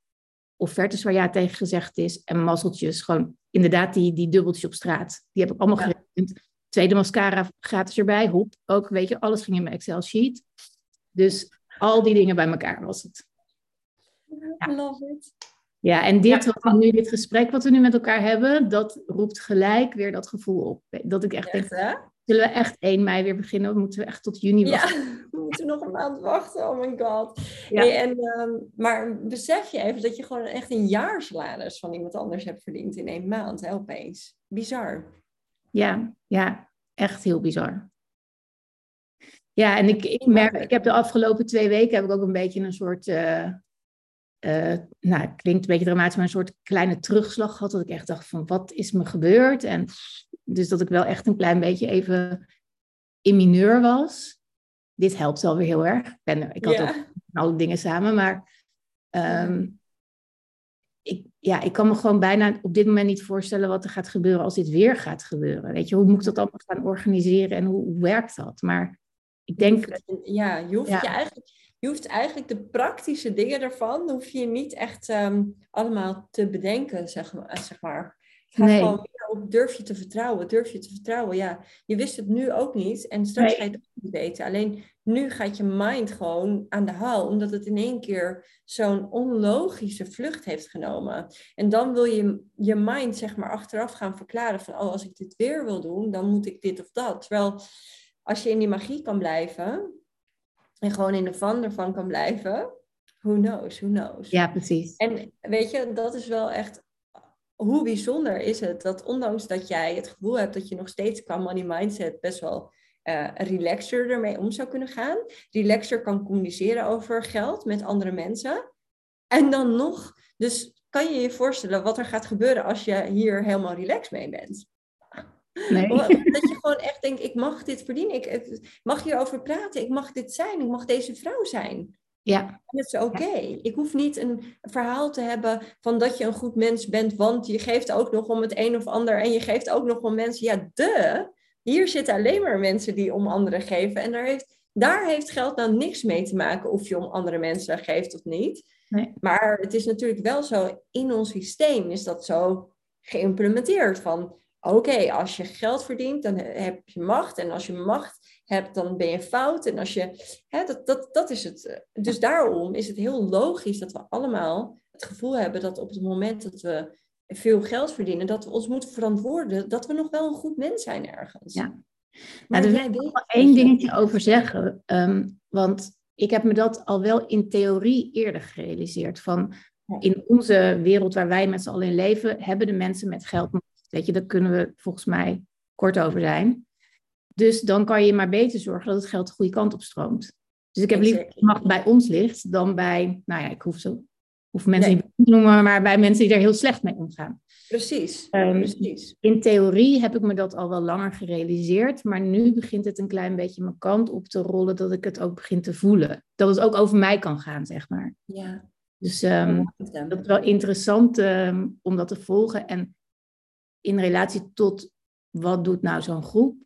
Offertes waar ja tegen gezegd is. En mazzeltjes, gewoon inderdaad die, die dubbeltjes op straat. Die heb ik allemaal ja. gerekend Tweede mascara gratis erbij. Hop, ook, weet je, alles ging in mijn Excel-sheet. Dus al die dingen bij elkaar was het. Ja. Love it. Ja, en dit, wat we nu, dit gesprek wat we nu met elkaar hebben, dat roept gelijk weer dat gevoel op. Dat ik echt, denk, zullen we echt 1 mei weer beginnen? Of moeten we echt tot juni wachten? Ja, we moeten nog een maand wachten. Oh my god. Ja. Hey, en, um, maar besef je even dat je gewoon echt een jaarsalaris van iemand anders hebt verdiend in één maand, hè, opeens. Bizar. Ja, ja, echt heel bizar. Ja, en ik, ik merk, ik heb de afgelopen twee weken heb ik ook een beetje een soort, uh, uh, nou, klinkt een beetje dramatisch, maar een soort kleine terugslag gehad. Dat ik echt dacht van, wat is me gebeurd? En dus dat ik wel echt een klein beetje even in mineur was. Dit helpt wel weer heel erg. Ik, ben, ik had ja. ook alle dingen samen, maar um, ik, ja, ik kan me gewoon bijna op dit moment niet voorstellen wat er gaat gebeuren als dit weer gaat gebeuren. Weet je, hoe moet ik dat allemaal gaan organiseren en hoe, hoe werkt dat? Maar ik denk. Ja, je hoeft ja. je eigenlijk. Je hoeft eigenlijk de praktische dingen ervan, hoef je niet echt um, allemaal te bedenken, zeg maar. Zeg maar. Ga nee. gewoon op, durf je te vertrouwen, durf je te vertrouwen. Ja, je wist het nu ook niet en straks nee. ga je het ook niet weten. Alleen nu gaat je mind gewoon aan de haal, omdat het in één keer zo'n onlogische vlucht heeft genomen. En dan wil je je mind zeg maar achteraf gaan verklaren van, oh, als ik dit weer wil doen, dan moet ik dit of dat. Terwijl als je in die magie kan blijven en gewoon in de van ervan kan blijven, who knows, who knows. Ja, precies. En weet je, dat is wel echt hoe bijzonder is het dat ondanks dat jij het gevoel hebt dat je nog steeds qua money mindset best wel uh, relaxer ermee om zou kunnen gaan, relaxer kan communiceren over geld met andere mensen. En dan nog, dus kan je je voorstellen wat er gaat gebeuren als je hier helemaal relaxed mee bent? Nee. Dat je gewoon echt denkt, ik mag dit verdienen, ik, ik mag hierover praten, ik mag dit zijn, ik mag deze vrouw zijn. Ja. Dat is oké. Okay. Ik hoef niet een verhaal te hebben van dat je een goed mens bent, want je geeft ook nog om het een of ander en je geeft ook nog om mensen. Ja, de. Hier zitten alleen maar mensen die om anderen geven. En daar heeft, daar heeft geld nou niks mee te maken of je om andere mensen geeft of niet. Nee. Maar het is natuurlijk wel zo, in ons systeem is dat zo geïmplementeerd van oké, okay, als je geld verdient, dan heb je macht. En als je macht hebt, dan ben je fout. En als je, hè, dat, dat, dat is het. Dus daarom is het heel logisch dat we allemaal het gevoel hebben dat op het moment dat we veel geld verdienen, dat we ons moeten verantwoorden dat we nog wel een goed mens zijn ergens. Ja. Maar nou, daar wil ik nog één dingetje over zeggen. Um, want ik heb me dat al wel in theorie eerder gerealiseerd. Van in onze wereld waar wij met z'n allen in leven, hebben de mensen met geld Weet je, daar kunnen we volgens mij kort over zijn. Dus dan kan je maar beter zorgen dat het geld de goede kant op stroomt. Dus ik heb liever dat macht bij ons ligt dan bij, nou ja, ik hoef zo, hoef mensen nee. niet te noemen, maar bij mensen die er heel slecht mee omgaan. Precies. Um, Precies. In theorie heb ik me dat al wel langer gerealiseerd, maar nu begint het een klein beetje mijn kant op te rollen dat ik het ook begin te voelen. Dat het ook over mij kan gaan, zeg maar. Ja. Dus um, dat is wel interessant um, om dat te volgen. En in relatie tot wat doet nou zo'n groep?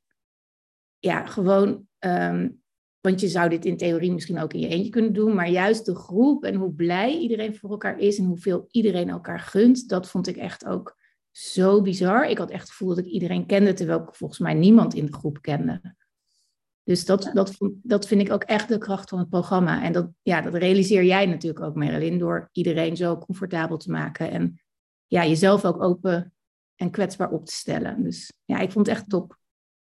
Ja, gewoon, um, want je zou dit in theorie misschien ook in je eentje kunnen doen, maar juist de groep en hoe blij iedereen voor elkaar is en hoeveel iedereen elkaar gunt, dat vond ik echt ook zo bizar. Ik had echt het gevoel dat ik iedereen kende, terwijl ik volgens mij niemand in de groep kende. Dus dat, dat, dat vind ik ook echt de kracht van het programma. En dat, ja, dat realiseer jij natuurlijk ook, Marilyn, door iedereen zo comfortabel te maken. En ja, jezelf ook open en kwetsbaar op te stellen. Dus ja, ik vond het echt top.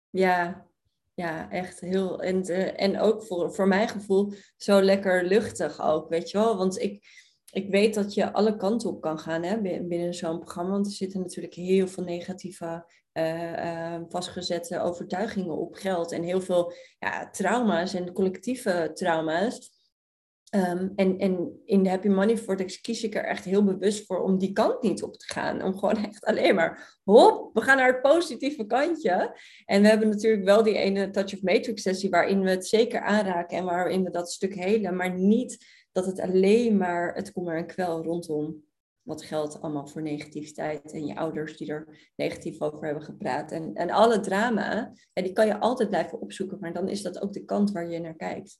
Ja, ja, echt heel. En, uh, en ook voor, voor mijn gevoel zo lekker luchtig ook, weet je wel. Want ik, ik weet dat je alle kanten op kan gaan hè, binnen zo'n programma. Want er zitten natuurlijk heel veel negatieve, uh, uh, vastgezette overtuigingen op geld. En heel veel ja, trauma's en collectieve trauma's. Ehm, en, en in de Happy Money Vortex kies ik er echt heel bewust voor om die kant niet op te gaan. Om gewoon echt alleen maar, hop, we gaan naar het positieve kantje. En we hebben natuurlijk wel die ene Touch of Matrix sessie waarin we het zeker aanraken en waarin we dat stuk helen. Maar niet dat het alleen maar het kommer en kwel rondom wat geldt allemaal voor negativiteit en je ouders die er negatief over hebben gepraat. En, en alle drama, en die kan je altijd blijven opzoeken, maar dan is dat ook de kant waar je naar kijkt.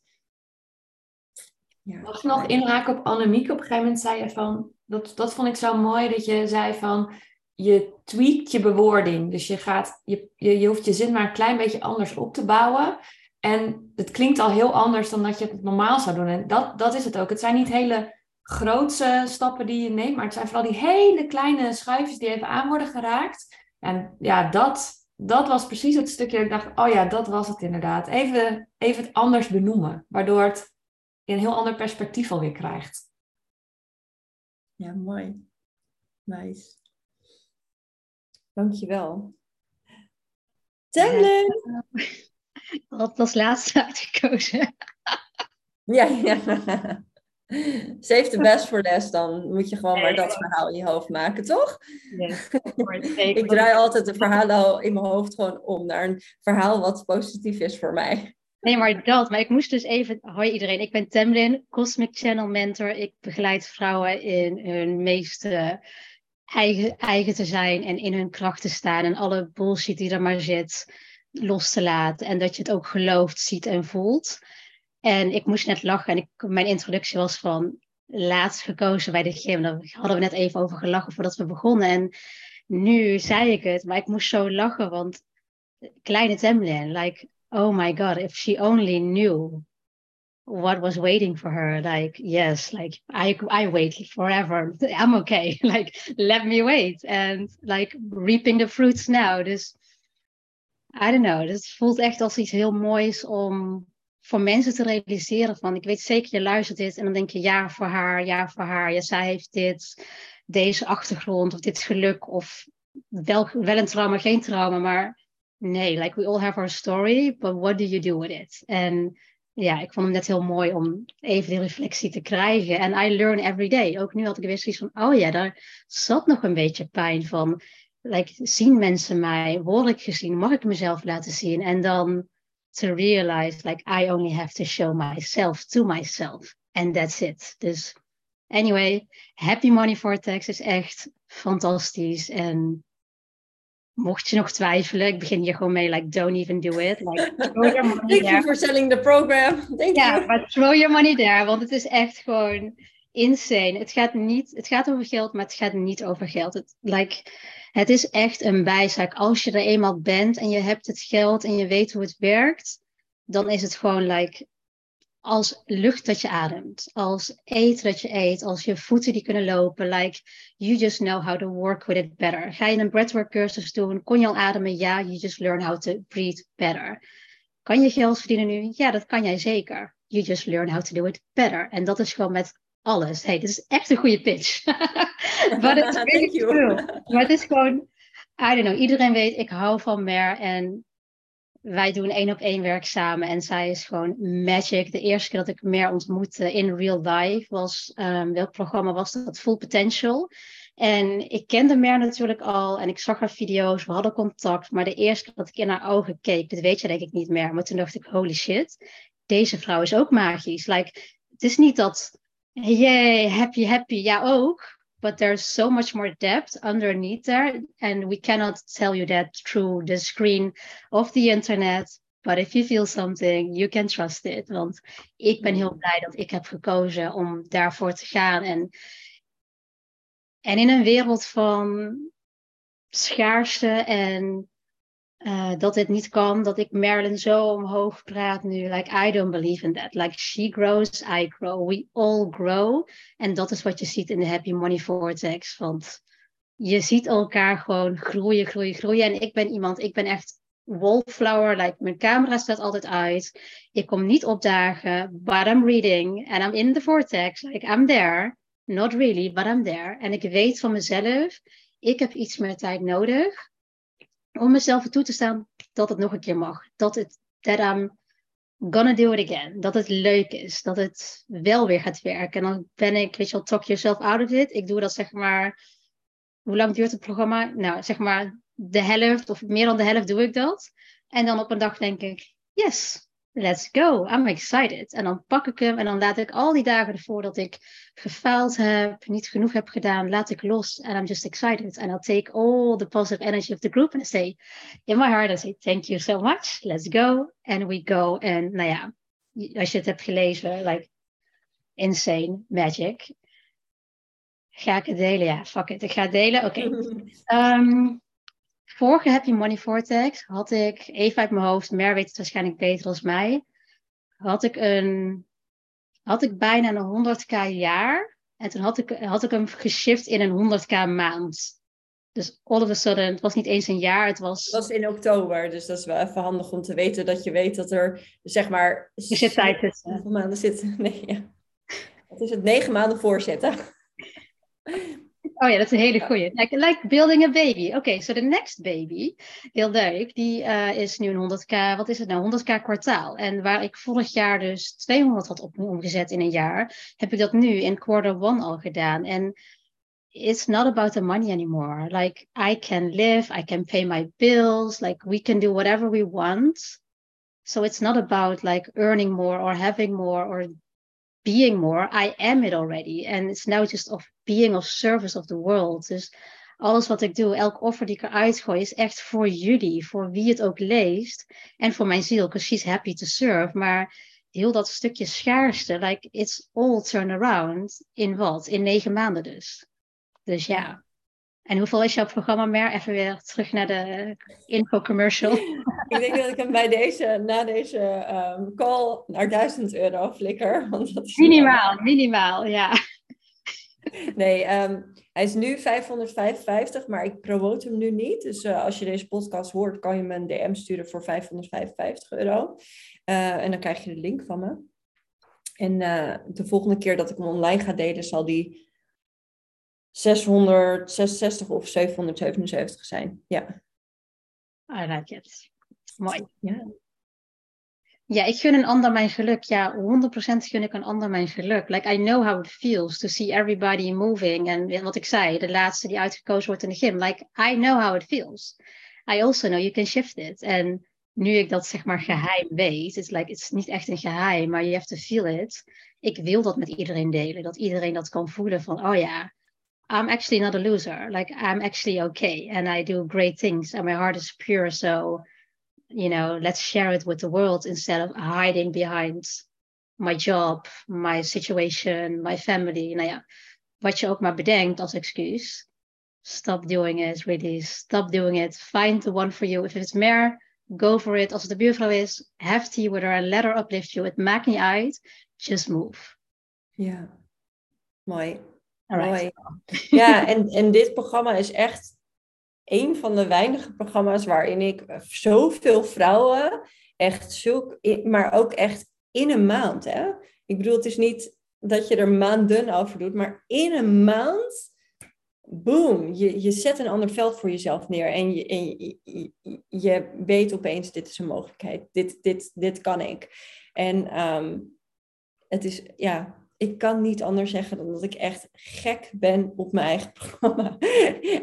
Ja. Mag ik nog inraken op Annemiek? Op een gegeven moment zei je van, dat, dat vond ik zo mooi, dat je zei van, je tweakt je bewoording. Dus je, gaat, je, je, je hoeft je zin maar een klein beetje anders op te bouwen. En het klinkt al heel anders dan dat je het normaal zou doen. En dat, dat is het ook. Het zijn niet hele grootse stappen die je neemt, maar het zijn vooral die hele kleine schuifjes die even aan worden geraakt. En ja, dat, dat was precies het stukje dat ik dacht, oh ja, dat was het inderdaad. Even, even het anders benoemen, waardoor het een heel ander perspectief alweer krijgt. Ja, mooi. Nice. Dankjewel. Temlin! Ik had als laatste uitgekozen. Ja, ja. Save the best for last, dan moet je gewoon maar dat verhaal in je hoofd maken, toch? Yes. ik draai altijd de verhalen in mijn hoofd gewoon om naar een verhaal wat positief is voor mij. Nee, maar dat. Maar ik moest dus even... Hoi iedereen, ik ben Temlin, Cosmic Channel Mentor. Ik begeleid vrouwen in hun meest eigen, eigen te zijn en in hun kracht te staan. En alle bullshit die er maar zit, los te laten. En dat je het ook gelooft, ziet en voelt. En ik moest net lachen. En mijn introductie was van laatst gekozen bij de gym. Daar hadden we net even over gelachen voordat we begonnen. En nu zei ik het, maar ik moest zo lachen, want kleine Temlin, like oh my god if she only knew what was waiting for her like yes like i i wait forever. I'm okay. Like let me wait. And like reaping the fruits now dus i don't know dus voelt echt als iets heel moois om voor mensen te realiseren van ik weet zeker je luistert dit en dan denk je ja voor haar ja voor haar. Ja zij heeft dit deze achtergrond of dit geluk of wel, wel een trauma geen trauma maar nee, like we all have our story, but what do you do with it? En ja, ik vond hem net heel mooi om even die reflectie te krijgen. En I learn every day. Ook nu had ik weer zoiets van, oh ja, daar zat nog een beetje pijn van. Like, zien mensen mij? Word ik gezien? Mag ik mezelf laten zien? En dan to realize, like, I only have to show myself to myself. And that's it. Dus anyway, Happy Money Vortex is echt fantastisch. En mocht je nog twijfelen, ik begin hier gewoon mee, like, don't even do it. Like, throw your money Thank you for selling the program. Thank ja, maar throw your money there, want het is echt gewoon insane. Het gaat, niet, het gaat over geld, maar het gaat niet over geld. Het, like, het is echt een bijzaak. Als je er eenmaal bent en je hebt het geld en je weet hoe het werkt, dan is het gewoon like, als lucht dat je ademt, als eten dat je eet, als je voeten die kunnen lopen. Like, you just know how to work with it better. Ga je een breathwork cursus doen? Kon je al ademen? Ja, you just learn how to breathe better. Kan je geld verdienen nu? Ja, dat kan jij zeker. You just learn how to do it better. En dat is gewoon met alles. Hey, dit is echt een goede pitch. But it's really true. Maar het is gewoon, I don't know, iedereen weet, ik hou van mer en wij doen één op één werk samen en zij is gewoon magic. De eerste keer dat ik meer ontmoette in real life was, um, welk programma was dat? Full Potential. En ik kende Mer natuurlijk al en ik zag haar video's, we hadden contact. Maar de eerste keer dat ik in haar ogen keek, dit weet je denk ik niet meer. Maar toen dacht ik, holy shit, deze vrouw is ook magisch. Like, het is niet dat, yay, happy, happy, ja ook but there's so much more depth underneath there. And we cannot tell you that through the screen of the internet. But if you feel something, you can trust it. Want ik ben heel blij dat ik heb gekozen om daarvoor te gaan. En, en in een wereld van schaarste en uh, dat dit niet kan, dat ik Marilyn zo omhoog praat nu. Like, I don't believe in that. Like, she grows, I grow, we all grow. En dat is wat je ziet in de Happy Money Vortex. Want je ziet elkaar gewoon groeien, groeien, groeien. En ik ben iemand, ik ben echt wallflower. Like, mijn camera staat altijd uit. Ik kom niet opdagen, but I'm reading. And I'm in the vortex. Like, I'm there. Not really, but I'm there. En ik weet van mezelf, ik heb iets meer tijd nodig om mezelf toe te staan dat het nog een keer mag. Dat het, that I'm gonna do it again. Dat het leuk is, dat het wel weer gaat werken. En dan ben ik, weet je wel, talk yourself out of it. Ik doe dat zeg maar, hoe lang duurt het programma? Nou, zeg maar de helft of meer dan de helft doe ik dat. En dan op een dag denk ik, yes, let's go, I'm excited. En dan pak ik hem en dan laat ik al die dagen ervoor dat ik gefaald heb, niet genoeg heb gedaan, laat ik los. And I'm just excited. And I'll take all the positive energy of the group and I say, in my heart, I say, thank you so much, let's go. And we go. En nou ja, als je het hebt gelezen, like, insane magic. Ga ik het delen? Ja, fuck it. Ik ga het delen. Oké. Ehm, vorige Happy Money Vortex had ik, even uit mijn hoofd, meer weet het waarschijnlijk beter als mij, had ik, een, had ik bijna een 100k jaar. En toen had ik, had ik hem geshift in een 100k maand. Dus all of a sudden, het was niet eens een jaar, het was... Het was in oktober, dus dat is wel even handig om te weten dat je weet dat er, zeg maar... Er zit tijd tussen. Hoeveel maanden zitten? Nee, ja. Wat is het? Negen maanden voorzitten. Oh ja, dat is een hele goeie. Like, like building a baby. Oké, okay, so the next baby, heel leuk, die uh, is nu een 100k, wat is het nou, 100k kwartaal. En waar ik vorig jaar dus 200 had op, omgezet in een jaar, heb ik dat nu in quarter one al gedaan. En it's not about the money anymore. Like, I can live, I can pay my bills, like, we can do whatever we want. So it's not about like earning more or having more or being more. I am it already. And it's now just of being of service of the world. Dus alles wat ik doe, elk offer die ik eruit gooi, is echt voor jullie, voor wie het ook leest. En voor mijn ziel, because she's happy to serve. Maar heel dat stukje schaarste, like it's all turn around. In wat? In negen maanden dus. Dus ja. En hoeveel is jouw programma meer? Even weer terug naar de info commercial. ik denk dat ik hem bij deze, na deze um, call naar 1000 euro flikker. Want dat is minimaal, minimaal, ja. Nee, um, hij is nu 555, maar ik promote hem nu niet. Dus uh, als je deze podcast hoort, kan je me een DM sturen voor 555 euro. Uh, en dan krijg je de link van me. En uh, de volgende keer dat ik hem online ga delen, zal die 666 of 777 zijn. Ja. I like it. Mooi. Ja. Ja, ik gun een ander mijn geluk. Ja, 100% gun ik een ander mijn geluk. Like, I know how it feels to see everybody moving. En wat ik zei, de laatste die uitgekozen wordt in de gym. Like, I know how it feels. I also know you can shift it. En nu ik dat zeg maar geheim weet, it's like, it's niet echt een geheim, maar you have to feel it. Ik wil dat met iedereen delen. Dat iedereen dat kan voelen van, oh ja, I'm actually not a loser. Like, I'm actually okay. And I do great things. And my heart is pure. So, you know, let's share it with the world instead of hiding behind my job, my situation, my family. Nou ja, wat je ook maar bedenkt als excuus. Stop doing it, really. Stop doing it. Find the one for you. If it's meer, go for it. Als het de buurvrouw is, have tea with her and let her uplift you. Het maakt niet uit. Just move. Ja, mooi. Mooi. Ja, en, en dit programma is echt een van de weinige programma's waarin ik zoveel vrouwen, echt zulk, maar ook echt in een maand. Hè? Ik bedoel, het is niet dat je er maanden over doet, maar in een maand, boom, je, je zet een ander veld voor jezelf neer en je, je, je, weet opeens, dit is een mogelijkheid, dit, dit, dit kan ik. En um, het is, ja, ik kan niet anders zeggen dan dat ik echt gek ben op mijn eigen programma.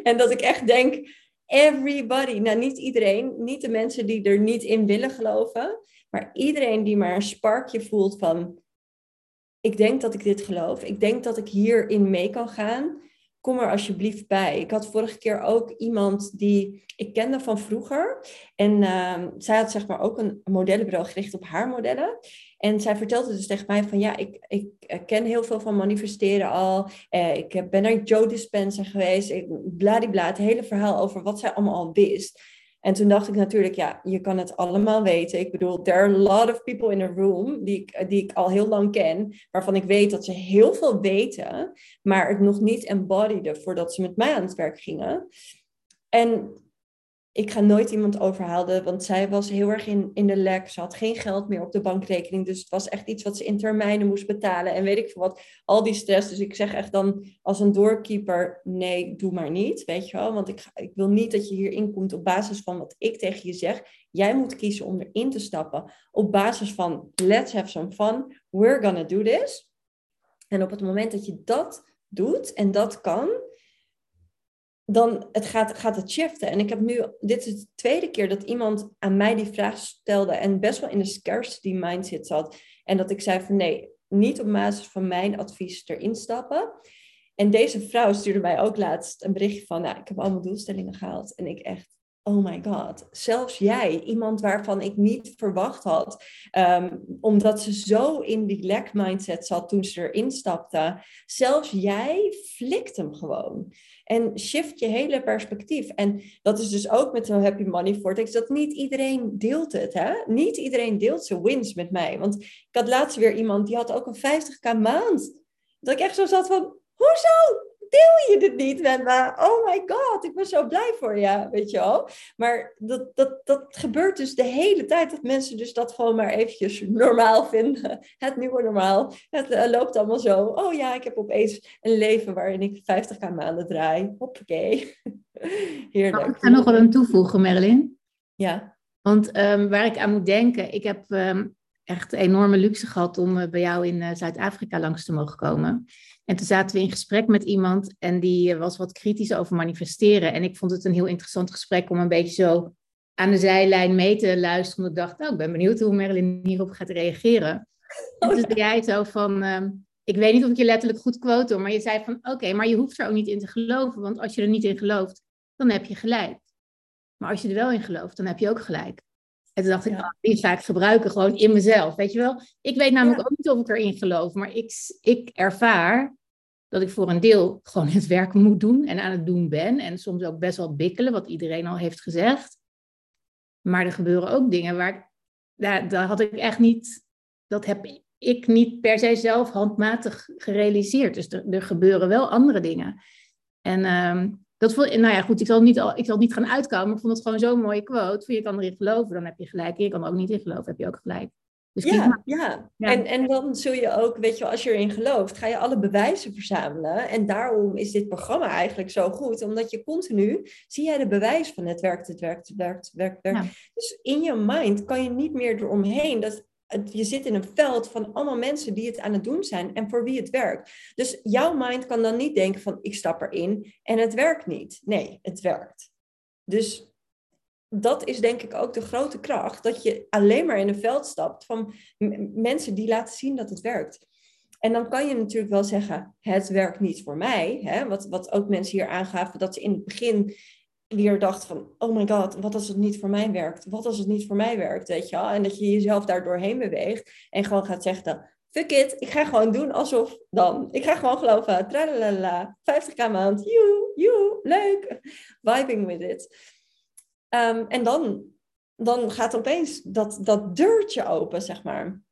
en dat ik echt denk, everybody, nou niet iedereen, niet de mensen die er niet in willen geloven, maar iedereen die maar een sparkje voelt van, ik denk dat ik dit geloof, ik denk dat ik hierin mee kan gaan, kom er alsjeblieft bij. Ik had vorige keer ook iemand die ik kende van vroeger. En uh, zij had zeg maar ook een modellenbureau gericht op haar modellen. En zij vertelde dus tegen mij van ja, ik, ik ken heel veel van manifesteren al. Eh, ik ben naar Joe Dispenza geweest. Bladibla, het hele verhaal over wat zij allemaal al wist. En toen dacht ik natuurlijk, ja, je kan het allemaal weten. Ik bedoel, there are a lot of people in a room die ik, die ik al heel lang ken, waarvan ik weet dat ze heel veel weten, maar het nog niet embodyen voordat ze met mij aan het werk gingen. En ik ga nooit iemand overhalen, want zij was heel erg in, in de lek. Ze had geen geld meer op de bankrekening. Dus het was echt iets wat ze in termijnen moest betalen. En weet ik veel wat, al die stress. Dus ik zeg echt dan als een doorkeeper, nee, doe maar niet. Weet je wel, want ik, ik wil niet dat je hierin komt op basis van wat ik tegen je zeg. Jij moet kiezen om erin te stappen op basis van let's have some fun. We're gonna do this. En op het moment dat je dat doet en dat kan, dan het gaat, gaat het shiften. En ik heb nu, dit is de tweede keer dat iemand aan mij die vraag stelde en best wel in de scarcity mindset zat. En dat ik zei van nee, niet op basis van mijn advies erin stappen. En deze vrouw stuurde mij ook laatst een berichtje van, nou, ik heb allemaal doelstellingen gehaald. En ik echt, oh my god, zelfs jij, iemand waarvan ik niet verwacht had, ehm, omdat ze zo in die lack mindset zat toen ze erin stapte, zelfs jij flikt hem gewoon. En shift je hele perspectief. En dat is dus ook met zo'n Happy Money Vortex, dat niet iedereen deelt het. Hè? Niet iedereen deelt zijn wins met mij. Want ik had laatst weer iemand, die had ook een 50k maand. Dat ik echt zo zat van, hoezo? Deel je dit niet met me? Oh my god, ik ben zo blij voor je, weet je wel. Maar dat, dat, dat gebeurt dus de hele tijd, dat mensen dus dat gewoon maar eventjes normaal vinden. Het nieuwe normaal. Het uh, loopt allemaal zo. Oh ja, ik heb opeens een leven waarin ik 50k maanden draai. Hoppakee. Heerlijk. Ik ga nog wel een toevoegen, Merlin. Ja. Want um, waar ik aan moet denken, ik heb um, echt enorme luxe gehad om uh, bij jou in uh, Zuid-Afrika langs te mogen komen. En toen zaten we in gesprek met iemand en die was wat kritisch over manifesteren. En ik vond het een heel interessant gesprek om een beetje zo aan de zijlijn mee te luisteren. Omdat ik dacht, nou, ik ben benieuwd hoe Marilyn hierop gaat reageren. En toen zei jij zo van, uh, ik weet niet of ik je letterlijk goed quote, maar je zei van, oké, maar je hoeft er ook niet in te geloven. Want als je er niet in gelooft, dan heb je gelijk. Maar als je er wel in gelooft, dan heb je ook gelijk. En toen dacht ik, ja. oh, die ga ik gebruiken gewoon in mezelf. Weet je wel? Ik weet namelijk ja. ook niet of ik erin geloof, maar ik, ik ervaar dat ik voor een deel gewoon het werk moet doen en aan het doen ben. En soms ook best wel bikkelen, wat iedereen al heeft gezegd. Maar er gebeuren ook dingen waar ik, daar, daar had ik echt niet, dat heb ik niet per se zelf handmatig gerealiseerd. Dus er, er gebeuren wel andere dingen. En um, dat vond, nou ja, goed, ik zal, niet ik zal niet gaan uitkomen, maar ik vond het gewoon zo'n mooie quote. Je kan erin geloven, dan heb je gelijk. Je kan er ook niet in geloven, heb je ook gelijk. Dus ja, ja. ja. En, en dan zul je ook, weet je, als je erin gelooft, ga je alle bewijzen verzamelen. En daarom is dit programma eigenlijk zo goed, omdat je continu zie jij de bewijs van het werkt, het werkt, het werkt, het werkt, het werkt. Ja. Dus in je mind kan je niet meer eromheen. Dat, je zit in een veld van allemaal mensen die het aan het doen zijn en voor wie het werkt. Dus jouw mind kan dan niet denken van ik stap erin en het werkt niet. Nee, het werkt. Dus dat is denk ik ook de grote kracht, dat je alleen maar in een veld stapt van mensen die laten zien dat het werkt. En dan kan je natuurlijk wel zeggen, het werkt niet voor mij. Hè? Wat, wat ook mensen hier aangaven, dat ze in het begin weer dachten van, oh my god, wat als het niet voor mij werkt? Wat als het niet voor mij werkt, weet je wel? En dat je jezelf daar doorheen beweegt en gewoon gaat zeggen, fuck it, ik ga gewoon doen alsof dan. Ik ga gewoon geloven, tralalala, 50k maand, joe, joe, leuk, vibing with it. Um, en dan, dan gaat opeens dat, dat deurtje open, zeg maar.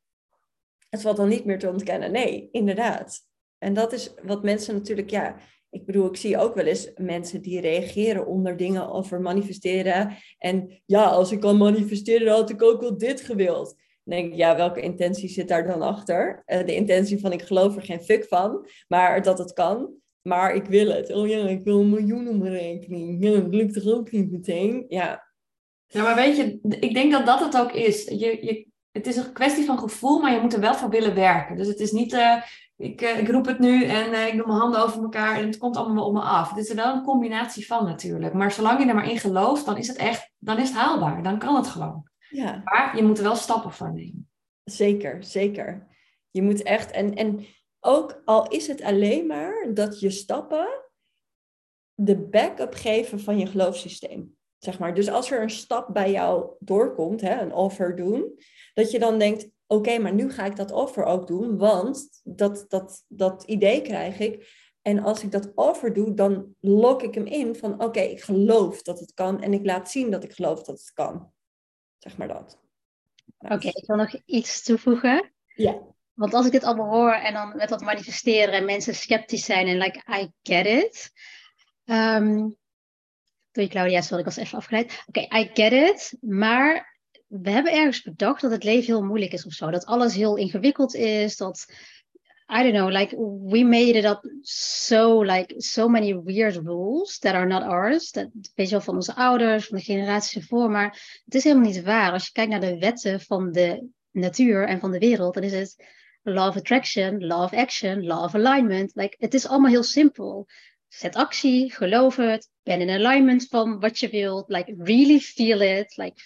Het valt dan niet meer te ontkennen. Nee, inderdaad. En dat is wat mensen natuurlijk, ja, ik bedoel, ik zie ook wel eens mensen die reageren onder dingen over manifesteren. En ja, als ik kan manifesteren, dan had ik ook wel dit gewild. Dan denk ik, ja, welke intentie zit daar dan achter? Uh, de intentie van ik geloof er geen fuck van, maar dat het kan. Maar ik wil het. Oh ja, ik wil een miljoen rekening. Ja, dat lukt toch ook niet meteen? Ja. Ja, maar weet je, ik denk dat dat het ook is. Je, je, het is een kwestie van gevoel, maar je moet er wel voor willen werken. Dus het is niet, uh, ik, uh, ik roep het nu en uh, ik doe mijn handen over elkaar en het komt allemaal wel op me af. Het is er wel een combinatie van natuurlijk. Maar zolang je er maar in gelooft, dan is het echt, dan is het haalbaar. Dan kan het gewoon. Ja. Maar je moet er wel stappen voor nemen. Zeker, zeker. Je moet echt, en, en ook al is het alleen maar dat je stappen de backup geven van je geloofssysteem. Zeg maar. Dus als er een stap bij jou doorkomt, hè, een offer doen, dat je dan denkt, oké, maar nu ga ik dat offer ook doen, want dat, dat, dat idee krijg ik. En als ik dat offer doe, dan lok ik hem in van, oké, ik geloof dat het kan en ik laat zien dat ik geloof dat het kan. Zeg maar dat. Oké, ik wil nog iets toevoegen. Ja. Want als ik dit allemaal hoor en dan met dat manifesteren en mensen sceptisch zijn en like, I get it. Um, Door je Claudia, sorry, ik was even afgeleid. Oké, I get it. Maar we hebben ergens bedacht dat het leven heel moeilijk is of zo. Dat alles heel ingewikkeld is. Dat, I don't know, like we made it up so, like so many weird rules that are not ours. Dat weet je wel van onze ouders, van de generaties ervoor. Maar het is helemaal niet waar. Als je kijkt naar de wetten van de natuur en van de wereld, dan is het law of attraction, law of action, law of alignment. Like, het is allemaal heel simpel. Zet actie, geloof het, ben in alignment van wat je wilt. Like, really feel it. Like,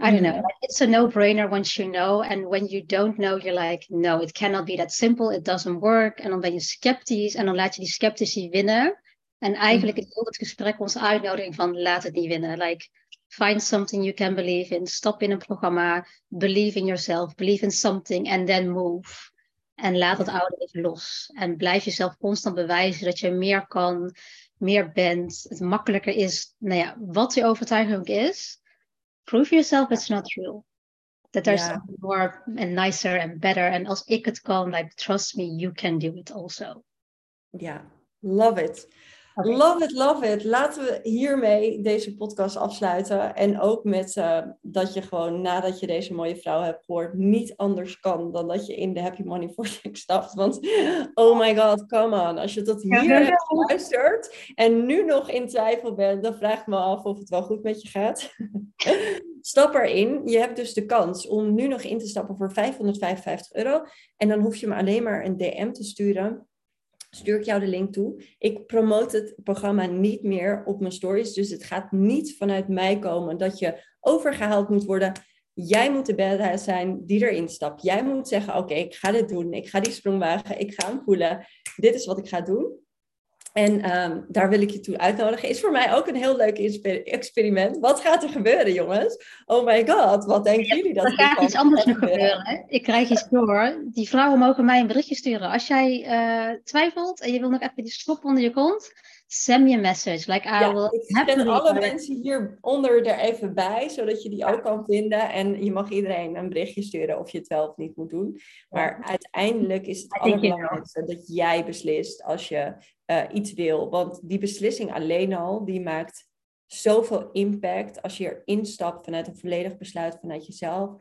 I don't know. Mm-hmm. It's a no-brainer once you know. And when you don't know, you're like, no, it cannot be that simple. It doesn't work. En dan ben je sceptisch en dan laat je die sceptici winnen. En eigenlijk mm-hmm. is heel het gesprek onze uitnodiging van laat het niet winnen. Like, find something you can believe in. Stop in een programma. Believe in yourself. Believe in something. And then move. En laat het oude even los. En blijf jezelf constant bewijzen dat je meer kan, meer bent. Het makkelijker is, nou ja, wat je overtuiging ook is. Prove yourself it's not true. That there's something more and nicer and better. and als ik het kan, like, trust me, you can do it also. yeah love it. Love it, love it. Laten we hiermee deze podcast afsluiten. En ook met uh, dat je gewoon nadat je deze mooie vrouw hebt gehoord, niet anders kan dan dat je in de Happy Money Vortex stapt. Want oh my god, come on. Als je tot hier ja, hebt geluisterd en nu nog in twijfel bent, dan vraag ik me af of het wel goed met je gaat. Stap erin. Je hebt dus de kans om nu nog in te stappen voor 555 euro. En dan hoef je me alleen maar een DM te sturen stuur ik jou de link toe. Ik promote het programma niet meer op mijn stories. Dus het gaat niet vanuit mij komen dat je overgehaald moet worden. Jij moet de badass zijn die erin stapt. Jij moet zeggen, oké, ik ga dit doen. Ik ga die sprong wagen. Ik ga hem voelen. Dit is wat ik ga doen. En ehm, daar wil ik je toe uitnodigen. Is voor mij ook een heel leuk experiment. Wat gaat er gebeuren, jongens? Oh my god, wat denken jullie dat er gaat iets anders nog gebeuren? Ik krijg iets door. Die vrouwen mogen mij een berichtje sturen. Als jij uh, twijfelt en je wil nog even die stop onder je kont, send me a message. Like, I ja, will ik zet alle mensen hieronder er even bij, zodat je die ook kan vinden. En je mag iedereen een berichtje sturen of je het wel of niet moet doen. Maar uiteindelijk is het allerbelangrijkste dat jij beslist als je uh, iets wil. Want die beslissing alleen al, die maakt zoveel impact als je erin stapt vanuit een volledig besluit vanuit jezelf.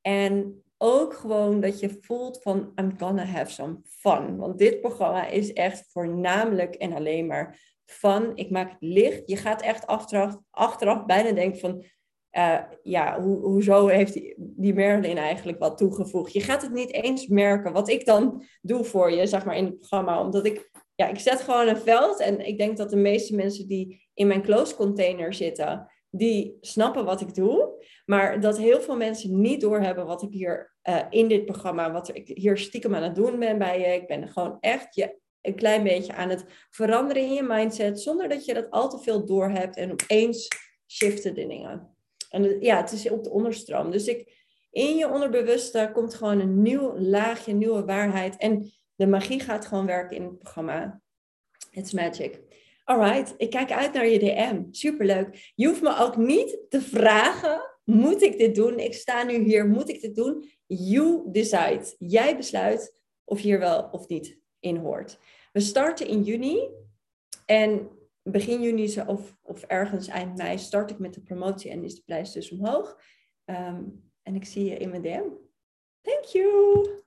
En ook gewoon dat je voelt van I'm gonna have some fun. Want dit programma is echt voornamelijk en alleen maar fun. Ik maak het licht. Je gaat echt achteraf, achteraf bijna denken van... Uh, ja, ho hoezo heeft die, die Merlin eigenlijk wat toegevoegd? Je gaat het niet eens merken wat ik dan doe voor je, zeg maar, in het programma. Omdat ik ja, ik zet gewoon een veld. En ik denk dat de meeste mensen die in mijn close container zitten, die snappen wat ik doe. Maar dat heel veel mensen niet doorhebben wat ik hier uh, in dit programma, wat ik hier stiekem aan het doen ben bij je. Ik ben gewoon echt je een klein beetje aan het veranderen in je mindset, zonder dat je dat al te veel doorhebt en opeens shiften de dingen. En ja, het is op de onderstroom. Dus ik, in je onderbewuste komt gewoon een nieuw laagje, nieuwe waarheid. En de magie gaat gewoon werken in het programma. It's magic. Alright, ik kijk uit naar je DM. Superleuk. Je hoeft me ook niet te vragen, moet ik dit doen? Ik sta nu hier, moet ik dit doen? You decide. Jij besluit of je hier wel of niet in hoort. We starten in juni en begin juni of, of ergens eind mei start ik met de promotie en is de prijs dus omhoog. Um, en ik zie je in mijn DM. Thank you!